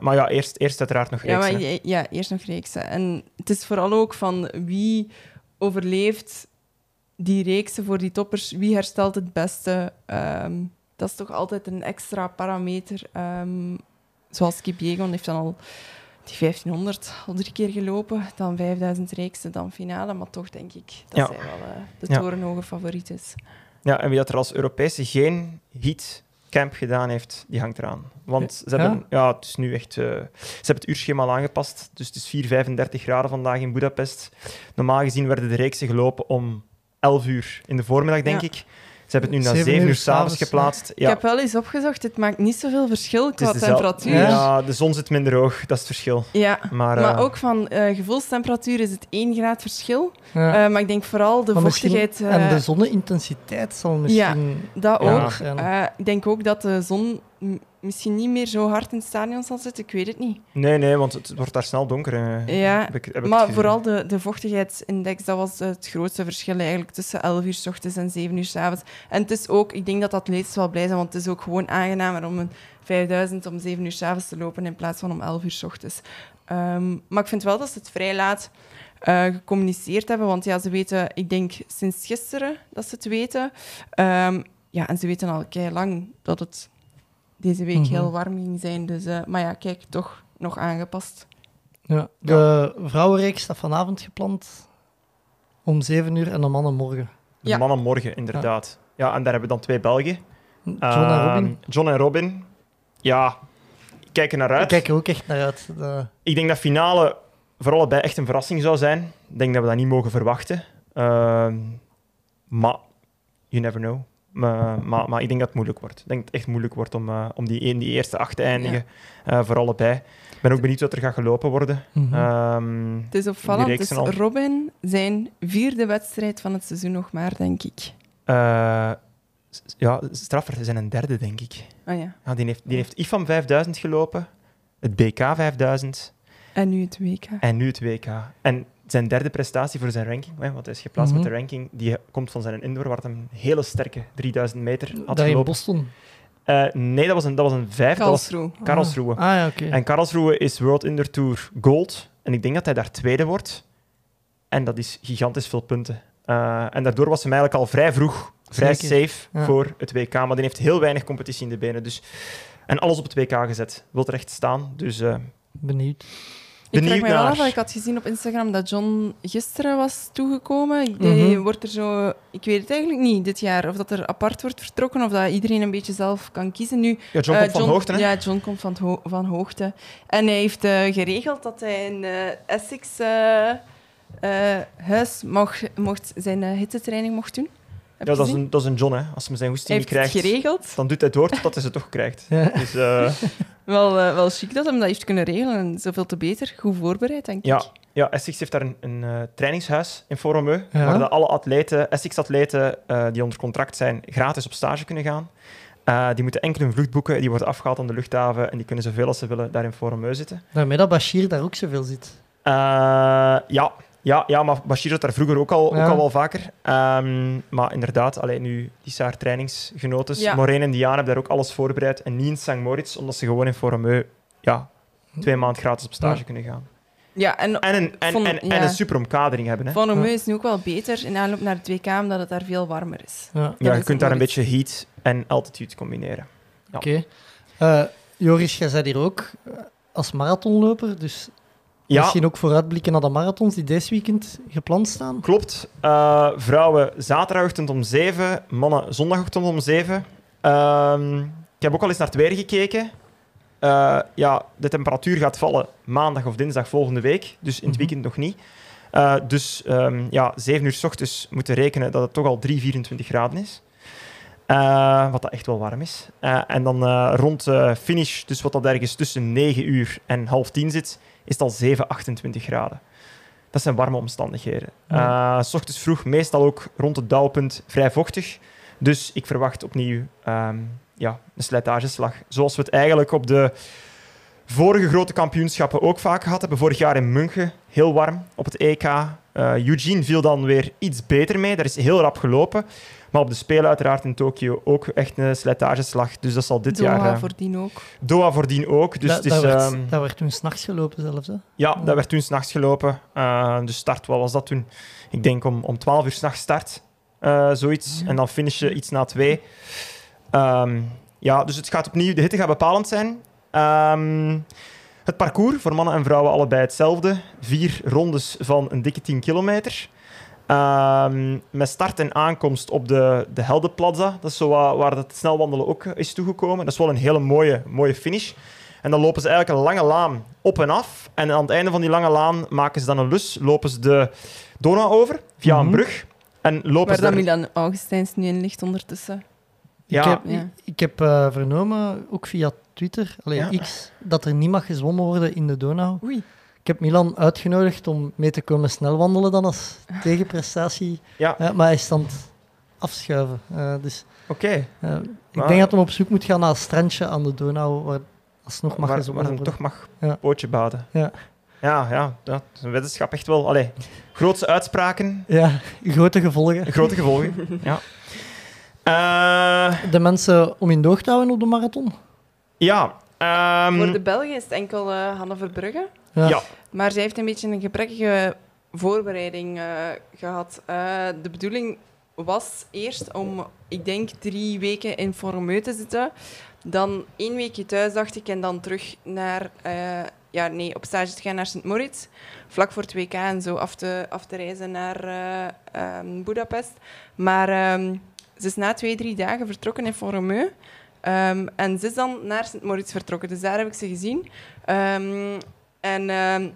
Maar ja, eerst, eerst uiteraard nog Ja, reeks. maar, ja, ja, eerst nog reeksen. En het is vooral ook van wie overleeft die reeksen voor die toppers, wie herstelt het beste. Ehm, dat is toch altijd een extra parameter. Ehm, zoals Kip Jegon heeft dan al die 1500 al drie keer gelopen, dan 5000 reeksen, dan finale. Maar toch denk ik dat Ja. zij wel eh, de Ja. torenhoge favoriet is. Ja, en wie dat er als Europese geen heatcamp gedaan heeft, die hangt eraan. Want ze hebben, ja. het is nu echt... eh, ze hebben het uurschema al aangepast. Dus het is 4, 35 graden vandaag in Budapest. Normaal gezien werden de reeksen gelopen om 11 uur in de voormiddag, denk Ja. ik. Ze hebben het nu naar Zeven 7 uur uur s'avonds geplaatst. Ja. Ik heb wel eens opgezocht, het maakt niet zoveel verschil qua dezelfde- temperatuur. Ja. De zon zit minder hoog, dat is het verschil. Ja, Maar, maar eh, ook van eh, gevoelstemperatuur is het 1 graad verschil. Ja. Eh, maar ik denk vooral de Maar vochtigheid. en de zonneintensiteit zal misschien... dat Ja. ook. zijn. Eh, ik denk ook dat de zon misschien niet meer zo hard in het stadion zal zitten. Ik weet het niet. Nee, nee, want het wordt daar snel donker. eh, Ja, heb ik- heb maar vooral de, de vochtigheidsindex, dat was het grootste verschil eigenlijk tussen 11 uur s ochtends en 7 uur s avonds. En het is ook, ik denk dat atleten wel blij zijn, want het is ook gewoon aangenamer om een 5000 om 7 uur s avonds te lopen in plaats van om 11 uur s ochtends. Ehm, maar ik vind wel dat ze het vrij laat eh, gecommuniceerd hebben, want ja, ze weten, ik denk sinds gisteren dat ze het weten. Ehm, ja, en ze weten al kei lang dat het deze week Mhm. heel warm ging zijn. Dus, eh, maar ja, kijk, toch nog aangepast. Ja. De vrouwenreeks staat vanavond gepland om 7 uur en de mannen morgen. De Ja. mannen morgen, inderdaad. Ja. en daar hebben we dan twee Belgen. John en Robin. Ehm, John en Robin. Ja, ik kijk er naar Ik uit. kijk er ook echt naar uit. De- Ik denk dat finale voor allebei echt een verrassing zou zijn. Ik denk dat we dat niet mogen verwachten. Ehm, maar, you never know. Maar, maar, maar ik denk dat het moeilijk wordt. Ik denk dat het echt moeilijk wordt om, eh, om die, in die eerste acht te eindigen. eh, voor allebei. Ik ben ook benieuwd wat er gaat gelopen worden. Mhm. Ehm, Het is opvallend. Dus al. Robin zijn vierde wedstrijd van het seizoen nog maar, denk ik. eh, s- ja, Straffer zijn een derde, denk ik. Ah ja. Ja, die, heeft, die heeft IFAM 5000 gelopen, het BK 5000 En nu het WK. en nu het WK. En zijn derde prestatie voor zijn ranking, hè, want hij is geplaatst Mhm. met de ranking, die komt van zijn indoor, waar hij een hele sterke 3000 meter had Daar in gelopen. Boston. Eh, nee, dat was een, dat was een vijf. Dat was Karlsruhe. Karlsruhe. Ah, ah ja, oké. En Karlsruhe is World Indoor Tour Gold. En ik denk dat hij daar tweede wordt. En dat is gigantisch veel punten. Eh, en daardoor was hij eigenlijk al vrij vroeg, vrij Zeker. safe Ja. voor het WK. Maar die heeft heel weinig competitie in de benen. Dus... En alles op het WK gezet. Wil er echt staan. Dus eh, Benieuwd. Ik vraag me wel af, ik had gezien op Instagram dat John gisteren was toegekomen. Mhm. wordt er zo... Ik weet het eigenlijk niet dit jaar. Of dat er apart wordt vertrokken, of dat iedereen een beetje zelf kan kiezen. Nu, ja, John eh, komt van hoogte. Hè? Ja, John komt van, ho- van hoogte. En hij heeft eh, geregeld dat hij in eh, Essex huis mocht, mocht zijn hittetraining mocht doen. Heb ja, dat is, een, dat is een John. Hè. Als hij zijn het krijgt, geregeld. dan doet hij door totdat hij ze toch krijgt. Ja. Dus <laughs> Wel, eh, wel chic dat hij dat heeft kunnen regelen. En zoveel te beter. Goed voorbereid, denk ja, ik. ja, Essex heeft daar een, een eh, trainingshuis in Foromeu, Ja. waar de alle atleten, Essex-atleten eh, die onder contract zijn, gratis op stage kunnen gaan. Eh, die moeten enkel een vlucht boeken, die wordt afgehaald aan de luchthaven en die kunnen zoveel als ze willen daar in Foromeu zitten. Daarmee dat Bashir daar ook zoveel zit. Eh, ja, ja, ja, maar Bashir zat daar vroeger ook al, Ja. ook al wel vaker. Ehm, maar inderdaad, alleen nu die zijn haar trainingsgenoten. Ja. Maureen en Diane hebben daar ook alles voorbereid. En niet in St. Moritz, omdat ze gewoon in Foromeu ja, twee maanden gratis op stage Ja. kunnen gaan. Ja, en En een, en, Van- en, en ja. een super omkadering hebben. Hè? Van is nu ook wel beter in aanloop naar het WK, omdat het daar veel warmer is. Ja, je kunt daar een beetje heat en altitude combineren. Ja. oké. Eh, Joris, jij bent hier ook eh, als marathonloper, dus Ja, misschien ook vooruitblikken naar de marathons die deze weekend gepland staan. klopt. Eh, vrouwen zaterdagochtend om 7, mannen zondagochtend om 7. Ehm, ik heb ook al eens naar het weer gekeken. Eh, ja, de temperatuur gaat vallen maandag of dinsdag volgende week, dus in het Mhm. weekend nog niet. Eh, dus ehm, ja, 7 uur s ochtends moeten rekenen dat het toch al 3, 24 graden is. Eh, wat dat echt wel warm is. Eh, en dan eh, rond finish, dus wat dat ergens tussen 9 uur en half 10 zit, is het al 7, 28 graden. Dat zijn warme omstandigheden. Ja. S ochtends vroeg, meestal ook rond het dauwpunt, vrij vochtig. Dus ik verwacht opnieuw ehm, ja, een slijtageslag. Zoals we het eigenlijk op de vorige grote kampioenschappen ook vaak gehad hebben. Vorig jaar in München, heel warm op het EK. Eugene viel dan weer iets beter mee. Daar is heel rap gelopen. Maar op de Spelen uiteraard in Tokio ook echt een slijtageslag. Dus dat zal dit Doha jaar... eh, voordien ook. Doha voordien ook. Dus Da- het is, dat, werd, ehm, dat werd toen s'nachts gelopen zelfs. Hè? ja, dat werd toen s'nachts gelopen. Eh, de start, wat was dat toen? Ik denk om, om 12 uur s'nachts start. eh, zoiets. En dan finish je iets na twee. Ehm, ja, dus het gaat opnieuw... De hitte gaat bepalend zijn. Ehm, het parcours, voor mannen en vrouwen allebei hetzelfde. Vier rondes van een dikke 10 kilometer. Ehm, met start en aankomst op de, de Heldenplaza. Dat is zo waar, waar het snelwandelen ook is toegekomen. Dat is wel een hele mooie, mooie finish. En dan lopen ze eigenlijk een lange laan op en af. En aan het einde van die lange laan maken ze dan een lus. Lopen ze de Donau over via een Mhm. brug. En lopen Waar ze dan Milan Augustijns nu in ligt ondertussen. Ja. Ik heb, Ja. ik, heb eh, vernomen, ook via Twitter, allee, Ja. X, dat er niet mag gezwommen worden in de Donau. Oei. Ik heb Milan uitgenodigd om mee te komen snelwandelen dan als tegenprestatie. <laughs> Ja. Eh, maar hij is het afschuiven. Eh, dus Oké. eh, ik Maar- denk dat hij op zoek moet gaan naar een strandje aan de Donau, waar alsnog mag Waar, gezwommen waar worden. toch mag Ja. pootje baden. Ja. Ja, ja, dat is een wetenschap echt wel. Allee, grootse uitspraken, Ja, grote gevolgen. grote gevolgen. <laughs> ja. De mensen om in doog te houden op de marathon? ja. Ehm, Voor de Belgen is het enkel eh, Hanne Verbrugge. Ja. Maar zij heeft een beetje een gebrekkige voorbereiding eh, gehad. Eh, de bedoeling was eerst om, ik denk, drie weken in Formeu te zitten. Dan één weekje thuis, dacht ik, en dan terug naar... eh, ja, nee, op stage te gaan naar Sint-Moritz. Vlak voor het WK en zo af te, af te reizen naar eh ehm, Budapest. Maar ehm, ze is na twee, drie dagen vertrokken in Formeu. Ehm, en ze is dan naar Sint-Moritz vertrokken. Dus daar heb ik ze gezien. Ehm, en ehm,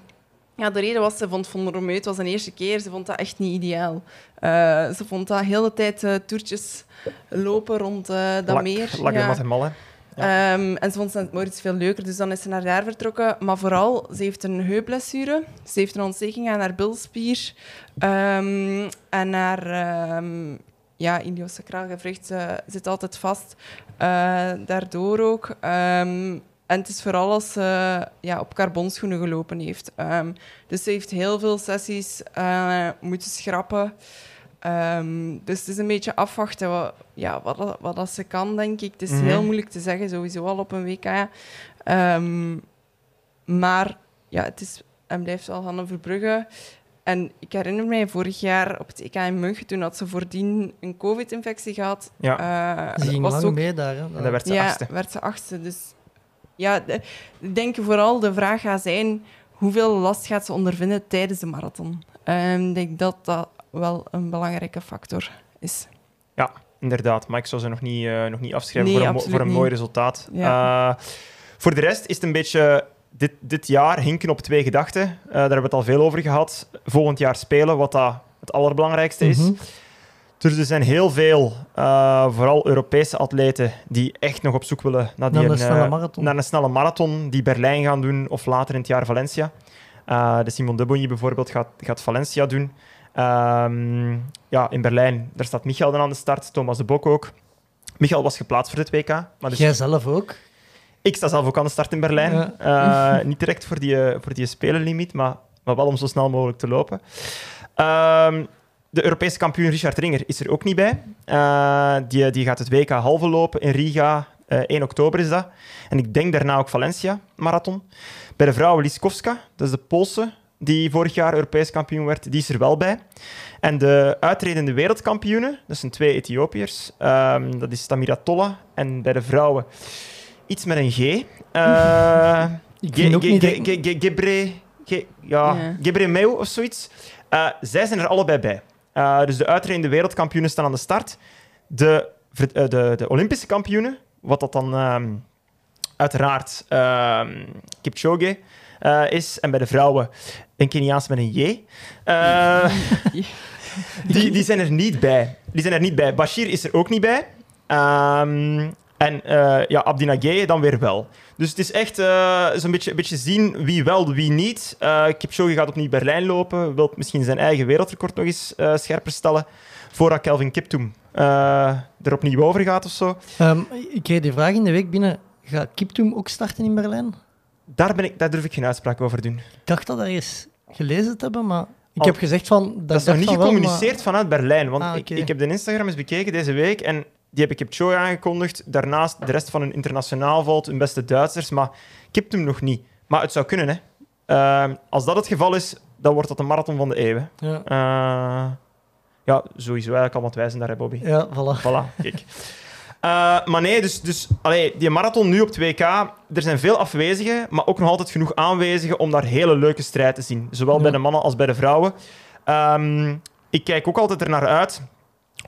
ja, de reden was, ze vond Von Romeu, het was een eerste keer, ze vond dat echt niet ideaal. Eh, ze vond dat heel de tijd eh, toertjes lopen rond eh, dat lak- meer. Lakker Ja. hè. Ehm, en ze vond St. Moritz veel leuker, dus dan is ze naar daar vertrokken. Maar vooral, ze heeft een heupblessure. Ze heeft een ontsteking aan haar bilspier. En haar ehm ja, iliosacraal gewricht eh, zit altijd vast. Eh, daardoor ook. Ehm, en het is vooral als ze ja, op carbonschoenen gelopen heeft. Ehm, dus ze heeft heel veel sessies eh, moeten schrappen. Ehm, dus het is een beetje afwachten wat, ja, wat, wat dat ze kan, denk ik. Het is Mhm. heel moeilijk te zeggen, sowieso al op een WK. Maar ja, het is en blijft wel Hanne Verbrugge. En ik herinner mij vorig jaar op het EK in München, toen had ze voordien een covid-infectie gehad. Ja. Eh, Ze ging was lang ook mee daar. Hè. En dan werd ze ja, achtste. werd ze achtste. Dus ja, de- ik denk vooral de vraag gaat zijn hoeveel last gaat ze ondervinden tijdens de marathon. Ehm, Ik denk dat dat wel een belangrijke factor is. Inderdaad, maar ik zou ze nog niet, eh, nog niet afschrijven Nee, voor, een, voor een niet. mooi resultaat. Ja. Eh, voor de rest is het een beetje dit, dit jaar hinken op twee gedachten. Eh, daar hebben we het al veel over gehad. Volgend jaar spelen, wat dat het allerbelangrijkste is. Mhm. Dus er zijn heel veel, eh, vooral Europese atleten, die echt nog op zoek willen naar, die Naar een eh, snelle marathon. naar een snelle marathon, die Berlijn gaan doen of later in het jaar Valencia. Eh, de Simon Debonny bijvoorbeeld gaat, gaat Valencia doen. Ehm, ja, in Berlijn, daar staat Michael dan aan de start, Thomas de Bok ook. Michael was geplaatst voor het WK. Maar dus Jij zelf ook. Ik sta zelf ook aan de start in Berlijn. Eh, niet direct voor die, eh, voor die spelenlimiet, maar, maar wel om zo snel mogelijk te lopen. Ehm, de Europese kampioen Richard Ringer is er ook niet bij. Eh, die, die gaat het WK halve lopen in Riga. eh 1 oktober is dat. En ik denk daarna ook Valencia marathon. Bij de vrouwen Liskowska, dat is de Poolse die vorig jaar Europees kampioen werd, die is er wel bij. En de uitredende wereldkampioenen, dat zijn twee Ethiopiërs. Ehm, dat is Tamira Tolla en bij de vrouwen iets met een G. Eh, <laughs> Ik Ge- vind ook Ge- niet... Ge- dat- Ge- Ge- Gebre... Ge- Ja. Gebre Meu of zoiets. Eh, zij zijn er allebei bij. Eh, dus de uitredende wereldkampioenen staan aan de start. De, de, de Olympische kampioenen, wat dat dan ehm, uiteraard ehm, Kipchoge eh, is. En bij de vrouwen een Keniaans met een J. Eh, <laughs> die, die zijn er niet bij. Die zijn er niet bij. Bashir is er ook niet bij. Ehm, en eh ja, dan weer wel. Dus het is echt eh, zo'n beetje, een beetje zien wie wel, wie niet. Eh Kipchoge gaat opnieuw Berlijn lopen. Wil misschien zijn eigen wereldrecord nog eens scherper stellen. Voordat Kelvin Kiptoum eh, er opnieuw over gaat of zo. Ehm, ik kreeg die vraag in de week binnen. Gaat Kiptoum ook starten in Berlijn? Daar, ben ik, daar durf ik geen uitspraak over doen. Ik dacht dat ergens gelezen te hebben, maar ik heb gezegd van... Dat, Dat is nog niet wel, gecommuniceerd vanuit Berlijn. Want Ah, ik, ik heb de Instagram eens bekeken deze week en die heb ik Kipchoge aangekondigd. Daarnaast de rest van hun internationaal valt, hun beste Duitsers. Maar Kiptoum nog niet. Maar het zou kunnen, hè. Ehm, als dat het geval is, dan wordt dat de marathon van de eeuw. hè. maar- Ja, Eh, ja, sowieso eigenlijk al wat wijzen daar, hè, Bobby. ja voilà. Voilà, kijk. Eh, maar nee, dus, dus allee, die marathon nu op 2K, er zijn veel afwezigen, maar ook nog altijd genoeg aanwezigen om daar hele leuke strijd te zien. Zowel Ja. bij de mannen als bij de vrouwen. Ehm, ik kijk ook altijd er naar uit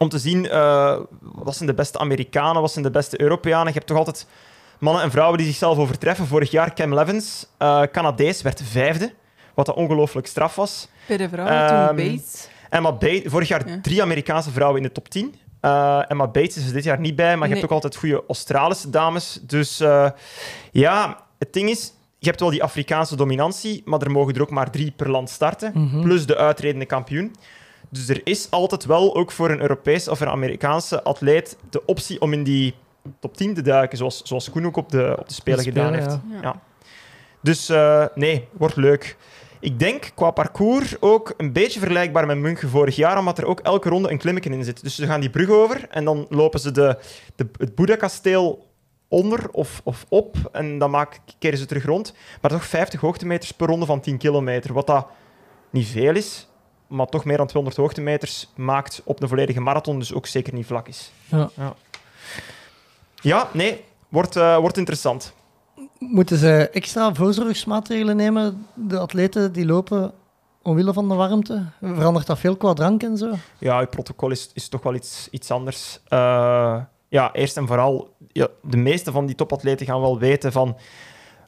om te zien eh, wat zijn de beste Amerikanen, wat zijn de beste Europeanen. Je hebt toch altijd mannen en vrouwen die zichzelf overtreffen. Vorig jaar Cam Levens, eh Canadees, werd vijfde, wat dat ongelooflijk straf was. Bij de vrouwen Ehm, toen Bates. Emma Bates, vorig jaar Ja. drie Amerikaanse vrouwen in de top 10. Eh, Emma Bates is er dit jaar niet bij, maar je hebt ook altijd goede Australische dames. Dus ja, het ding is, je hebt wel die Afrikaanse dominantie, maar er mogen er ook maar drie per land starten, Mhm. plus de uitredende kampioen. Dus er is altijd wel, ook voor een Europees of een Amerikaanse atleet, de optie om in die top 10 te duiken, zoals, zoals Koen ook op de, op de Spelen gedaan Spelen, heeft. ja. Ja. Dus eh, nee, wordt leuk. Ik denk qua parcours ook een beetje vergelijkbaar met München vorig jaar, omdat er ook elke ronde een klimmetje in zit. Dus ze gaan die brug over en dan lopen ze de, de, het Boeddha-kasteel onder of, of op en dan maak, keren ze terug rond. Maar toch 50 hoogtemeters per ronde van 10 kilometer, wat dat niet veel is, maar toch meer dan 200 hoogtemeters maakt op de volledige marathon, dus ook zeker niet vlak is. Ja. Ja, ja nee, wordt, eh, wordt interessant. Moeten ze extra voorzorgsmaatregelen nemen, de atleten die lopen omwille van de warmte? Verandert dat veel qua drank en zo? Ja, het protocol is, is toch wel iets, iets anders. Eh, ja, eerst en vooral, ja, de meeste van die topatleten gaan wel weten van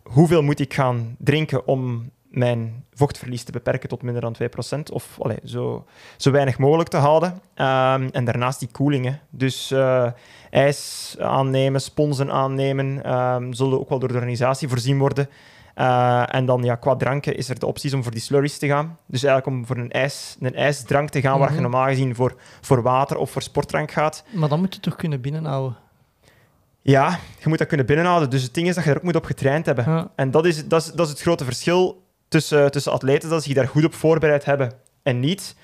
hoeveel moet ik gaan drinken om mijn vochtverlies te beperken tot minder dan 2%. Of allee, zo, zo weinig mogelijk te houden. Ehm, en daarnaast die koelingen. Dus eh, ijs aannemen, sponsen aannemen, ehm, zullen ook wel door de organisatie voorzien worden. Eh, en dan ja, qua dranken is er de opties om voor die slurries te gaan. Dus eigenlijk om voor een, ijs, een ijsdrank te gaan, waar je Mhm. normaal gezien voor, voor water of voor sportdrank gaat. Maar dan moet je toch kunnen binnenhouden. Ja, je moet dat kunnen binnenhouden. Dus het ding is dat je er ook moet op getraind hebben. Ja. En dat is, dat, is, dat is het grote verschil tussen, tussen atleten, dat ze zich daar goed op voorbereid hebben en niet.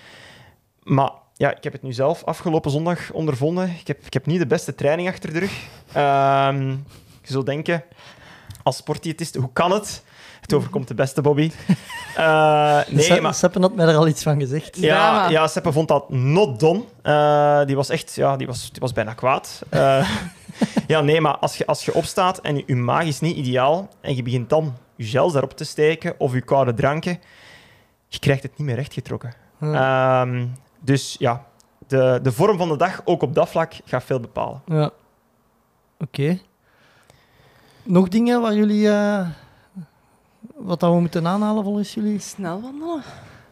Maar ja, ik heb het nu zelf afgelopen zondag ondervonden. Ik heb, ik heb niet de beste training achter de rug. Ehm, je zult denken, als sportdiëtist, hoe kan het? Het overkomt de beste, Bobby. <laughs> Eh, nee, Sepp- maar... Seppen had mij daar al iets van gezegd. Ja, ja, Seppe vond dat not done. Eh, die was echt, ja, die was, die was bijna kwaad. Eh, <laughs> ja, nee, maar als je, als je opstaat en je, je maag is niet ideaal en je begint dan je gels daarop te steken of je koude dranken, je krijgt het niet meer rechtgetrokken. Ja. Ehm, dus ja, de, de vorm van de dag, ook op dat vlak, gaat veel bepalen. Ja. Oké. Nog dingen waar jullie... eh, wat dat we moeten aanhalen volgens jullie? Snel wandelen.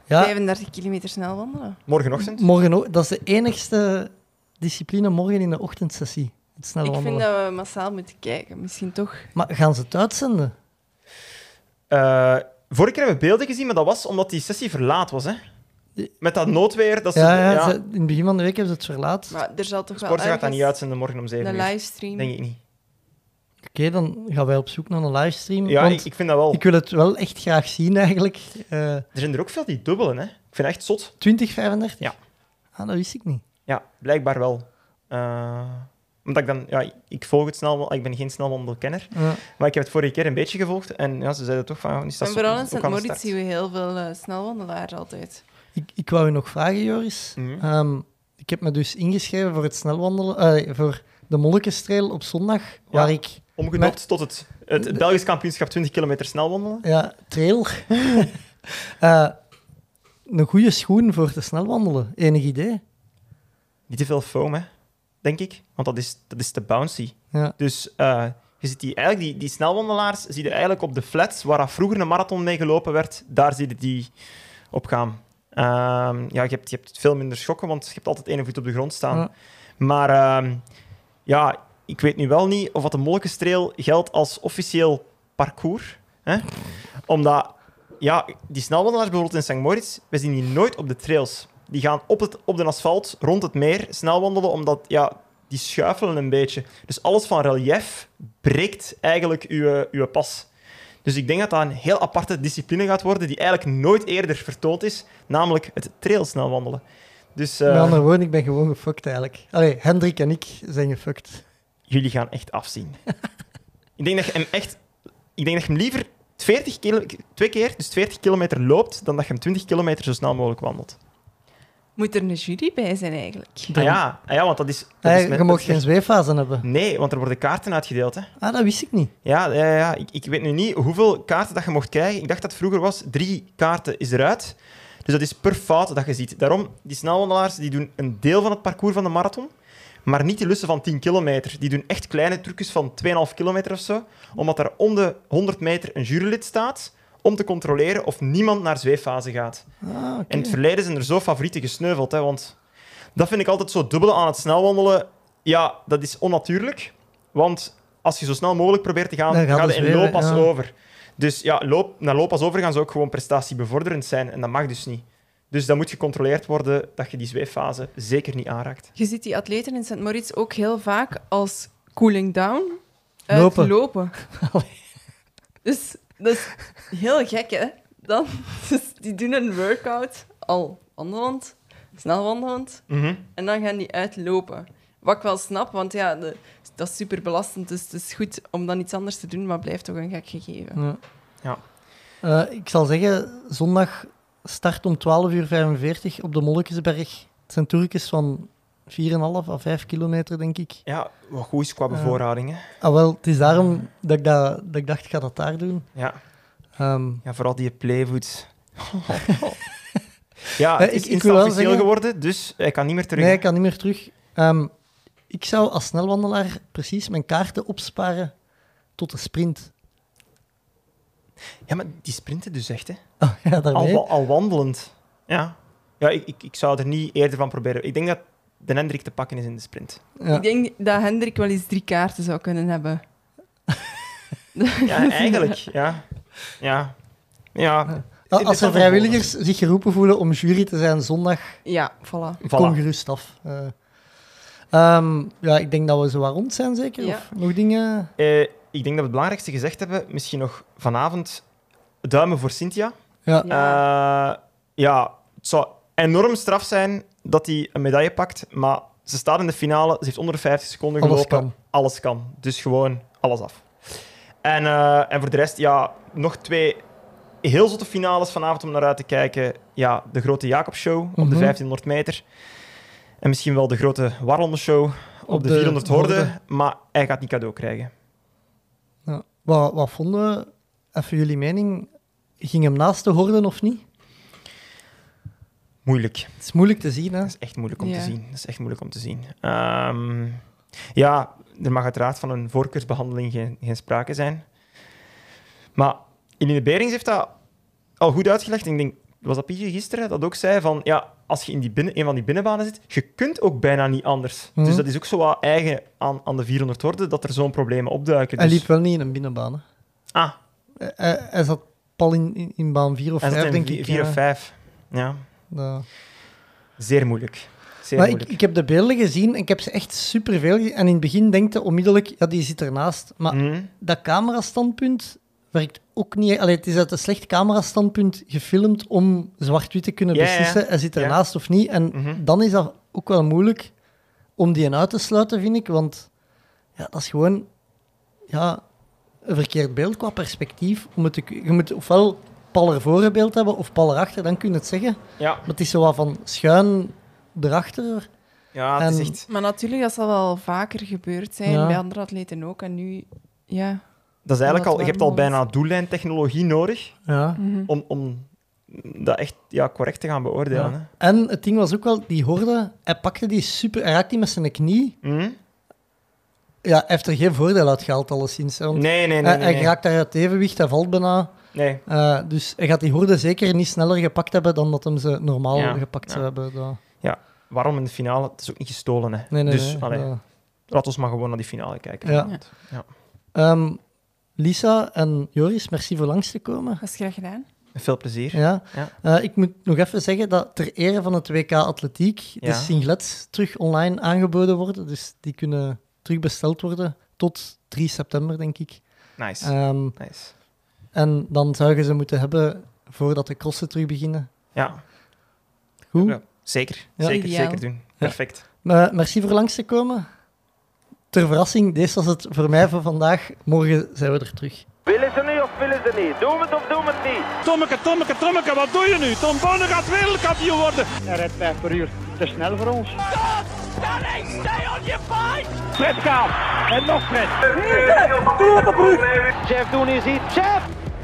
Ja, 35 kilometer snel wandelen. Morgenochtend? morgen. Dat is de enigste discipline morgen in de ochtendsessie. Het snel Ik vind dat we massaal moeten kijken. Misschien toch. Maar gaan ze het uitzenden? Eh, vorige keer hebben we beelden gezien, maar dat was omdat die sessie verlaat was. Hè? Met dat noodweer. Dat ze, Ja, ja, ja, ze- in het begin van de week hebben ze het verlaat. Maar er zal toch wel Sport gaat dat niet uitzenden morgen om 7 een uur. livestream. Denk ik niet. Oké, dan gaan wij op zoek naar een livestream. Ja, want ik, ik vind dat wel. ik wil het wel echt graag zien eigenlijk. Eh Er zijn er ook veel die dubbelen, hè. Ik vind het echt zot. 2035? Ja. Ah, dat wist ik niet. Ja, blijkbaar wel. Eh, Omdat ik dan, ja, ik volg het snel, ik ben geen snelwandelkenner, Ja. maar ik heb het vorige keer een beetje gevolgd en ja, ze zeiden toch van, ja, die staat En zo- vooral in ook St. aan de Moritz start. zien we heel veel eh, snelwandelaars altijd. Ik, ik wou je nog vragen, Joris. Mhm. Ehm, ik heb me dus ingeschreven voor het snelwandelen, eh, voor de Mollekenstrail op zondag, waar ik Omgedoopt tot het, het Belgisch kampioenschap 20 kilometer snelwandelen. Ja, trail. <laughs> Eh, een goede schoen voor te snel wandelen. Enig idee? Niet te veel foam, hè, denk ik, want dat is, dat is te bouncy. Ja. Dus eh, je ziet die, eigenlijk die, die snelwandelaars zie je eigenlijk op de flats waar dat vroeger een marathon mee gelopen werd, daar zie je die op gaan. Ehm, ja, je hebt, je hebt veel minder schokken, want je hebt altijd één voet op de grond staan. Ja. Maar ehm, ja, ik weet nu wel niet of dat de Molkenstrail geldt als officieel parcours. Hè? Omdat, ja, die snelwandelaars bijvoorbeeld in St. Moritz, we zien die nooit op de trails. Die gaan op, het, op de asfalt, rond het meer, snel wandelen, omdat ja, die schuifelen een beetje. Dus alles van relief breekt eigenlijk uw, uw pas. Dus ik denk dat dat een heel aparte discipline gaat worden, die eigenlijk nooit eerder vertoond is, namelijk het trailsnel wandelen. Dus eh, Met andere woorden, ik ben gewoon gefucked eigenlijk. Allee, Hendrik en ik zijn gefucked. jullie gaan echt afzien. <laughs> ik denk dat je hem echt... Ik denk dat je hem liever 40 kilo, twee keer, dus 40 kilometer loopt, dan dat je hem 20 kilometer zo snel mogelijk wandelt. Moet er een jury bij zijn eigenlijk? Ah ja, ah ja, want dat is... Dat is met- je mag geen met- zweeffase hebben. Nee, want er worden kaarten uitgedeeld. Hè. Ah, dat wist ik niet. Ja, ja, ja. Ik, ik weet nu niet hoeveel kaarten dat je mocht krijgen. Ik dacht dat het vroeger was drie kaarten is eruit. Dus dat is per fout dat je ziet. Daarom, die snelwandelaars die doen een deel van het parcours van de marathon, maar niet die lussen van 10 kilometer. Die doen echt kleine trucjes van 2,5 kilometer of zo, omdat er om de 100 meter een jurylid staat om te controleren of niemand naar zweeffase gaat. Ah, oké. In het verleden zijn er zo favorieten gesneuveld, hè, want dat vind ik altijd zo dubbele aan het snelwandelen. Ja, dat is onnatuurlijk, want als je zo snel mogelijk probeert te gaan, Dan gaat ga je in zweven, looppas ja. over. Dus ja, loop, naar looppas over gaan ze ook gewoon prestatiebevorderend zijn en dat mag dus niet. Dus dan moet gecontroleerd worden dat je die zweeffase zeker niet aanraakt. Je ziet die atleten in St. Moritz ook heel vaak als cooling down Lopen. uitlopen. <laughs> dus is heel gek, hè? Dan, <laughs> dus die doen een workout, al wandelend, snel wandelend, Mhm. en dan gaan die uitlopen. Wat ik wel snap, want ja, de- dat is super belastend. Dus het is goed om dan iets anders te doen, maar blijft toch een gek gegeven. Ja. Ja. Eh, ik zal zeggen, zondag start om 12.45 uur op de Mollekesberg. Het zijn van 4,5 à 5 kilometer, denk ik. Ja, wat goed is qua bevoorrading. Ah, wel, het is daarom dat ik, dat, dat ik dacht, ik ga dat daar doen. Ja. Ehm, ja, vooral die playfoods. <laughs> ja, Eh, het is ik- ik zeggen- geworden, dus hij kan niet meer terug. nee, hè. ik kan niet meer terug. Ehm, ik zou als snelwandelaar precies mijn kaarten opsparen tot de sprint. Ja, maar die sprinten dus echt, hè. Oh, ja, Al, al wandelend. Ja, ja ik, ik, ik zou er niet eerder van proberen. Ik denk dat de Hendrik te pakken is in de sprint. Ja. Ik denk dat Hendrik wel eens drie kaarten zou kunnen hebben. <laughs> Ja, eigenlijk. Ja. Ja. Ja. Als er vrijwilligers zich geroepen voelen om jury te zijn zondag, Ja, voilà. Voilà. kom gerust af. Eh, ehm, ja, ik denk dat we zo rond zijn, zeker? Ja. Of nog dingen? Eh, ik denk dat we het belangrijkste gezegd hebben. Misschien nog vanavond duimen voor Cynthia. Ja. Ja. Eh, ja, het zou enorm straf zijn dat hij een medaille pakt, maar ze staat in de finale, ze heeft onder de 50 seconden Alles gelopen. kan. Alles kan. Dus gewoon alles af. En, eh, en voor de rest, ja, nog twee heel zotte finales vanavond om naar uit te kijken. Ja, de grote Jacob-show op de Mhm. 1500 meter. En misschien wel de grote Warlende-show op, Op de, de 400 horde. horde. Maar hij gaat niet cadeau krijgen. Ja. Wat, wat vonden we? Even jullie mening. Ging hem naast de horden of niet? Moeilijk. Het is moeilijk te zien, hè? Dat is echt moeilijk om Ja. te zien. Dat is echt moeilijk om te zien. Ehm, ja, er mag uiteraard van een voorkeursbehandeling geen, geen sprake zijn. Maar Eline Berings heeft dat al goed uitgelegd. Ik denk, was dat Pietje gisteren dat ook zei? Van, ja, als je in die binnen, een van die binnenbanen zit, je kunt ook bijna niet anders. Mhm. Dus dat is ook zo wat eigen aan, aan de 400 horden, dat er zo'n problemen opduiken. Hij Dus- liep wel niet in een binnenbaan. Hè. Ah, Hij, hij- hij zat pal in, in, in baan 4 of hij 5, zat in denk ik. vier ja. of vijf. Ja, Zeer moeilijk. Zeer Maar ik, moeilijk. ik heb de beelden gezien en ik heb ze echt superveel gezien. En in het begin denk je onmiddellijk, ja, die zit ernaast. Maar Mhm. dat camerastandpunt werkt ook niet. Allee, het is uit een slecht camerastandpunt gefilmd om zwart-wit te kunnen Ja, ja. beslissen, hij zit Ja. ernaast of niet. En Mhm. dan is dat ook wel moeilijk om die uit te sluiten, vind ik. Want Ja, dat is gewoon ja, een verkeerd beeld qua perspectief. Om het te, je moet ofwel pal ervoor een beeld hebben of pal erachter, dan kun je het zeggen. Ja, Maar het is zo wat van schuin erachter. ja het is En- echt... Maar natuurlijk, dat zal wel vaker gebeurd zijn, Ja. bij andere atleten ook. En nu, ja. Dat is eigenlijk al... Je hebt al bijna doellijntechnologie nodig Ja. Mhm. om, om dat echt ja, correct te gaan beoordelen. Ja. En het ding was ook wel, die horde, hij pakte die super, hij raakte die met zijn knie. Hè? Hm? Ja, hij heeft er geen voordeel uit gehaald, alleszins. hè, Nee, nee, nee. hij, nee, hij nee. raakt daar uit evenwicht, hij valt bijna. Nee. Eh, dus hij gaat die horde zeker niet sneller gepakt hebben dan dat hem ze normaal Ja, gepakt ja. zou hebben. Dat- Waarom in de finale? Het is ook niet gestolen, hè. Nee, nee, dus nee, allee, laat ons maar gewoon naar die finale kijken. Ja. Ja. Ehm, Lisa en Joris, merci voor langs te komen. Dat is graag gedaan. Veel plezier. Ja. Ja. Eh, ik moet nog even zeggen dat ter ere van het WK Atletiek Ja. de singlets terug online aangeboden worden. Dus die kunnen terug besteld worden tot 3 september, denk ik. Nice. Ehm, nice. En dan zou je ze moeten hebben voordat de crossen terug beginnen. Ja, Goed. Ja. zeker. Ja. Zeker, Ideaal. zeker doen. Perfect. Maar merci voor langs te komen. Ter verrassing, deze was het voor mij voor vandaag. Morgen zijn we er terug. Willen ze niet of willen ze niet? Doen we het of doen we het niet? Tommeke, Tommeke, Tommeke, wat doe je nu? Tom Bonne gaat wereldkampioen worden. Hij rijdt 5 per uur. Te snel voor ons. Fred gaat. En nog Fred. Jeff doen is hier. Jeff!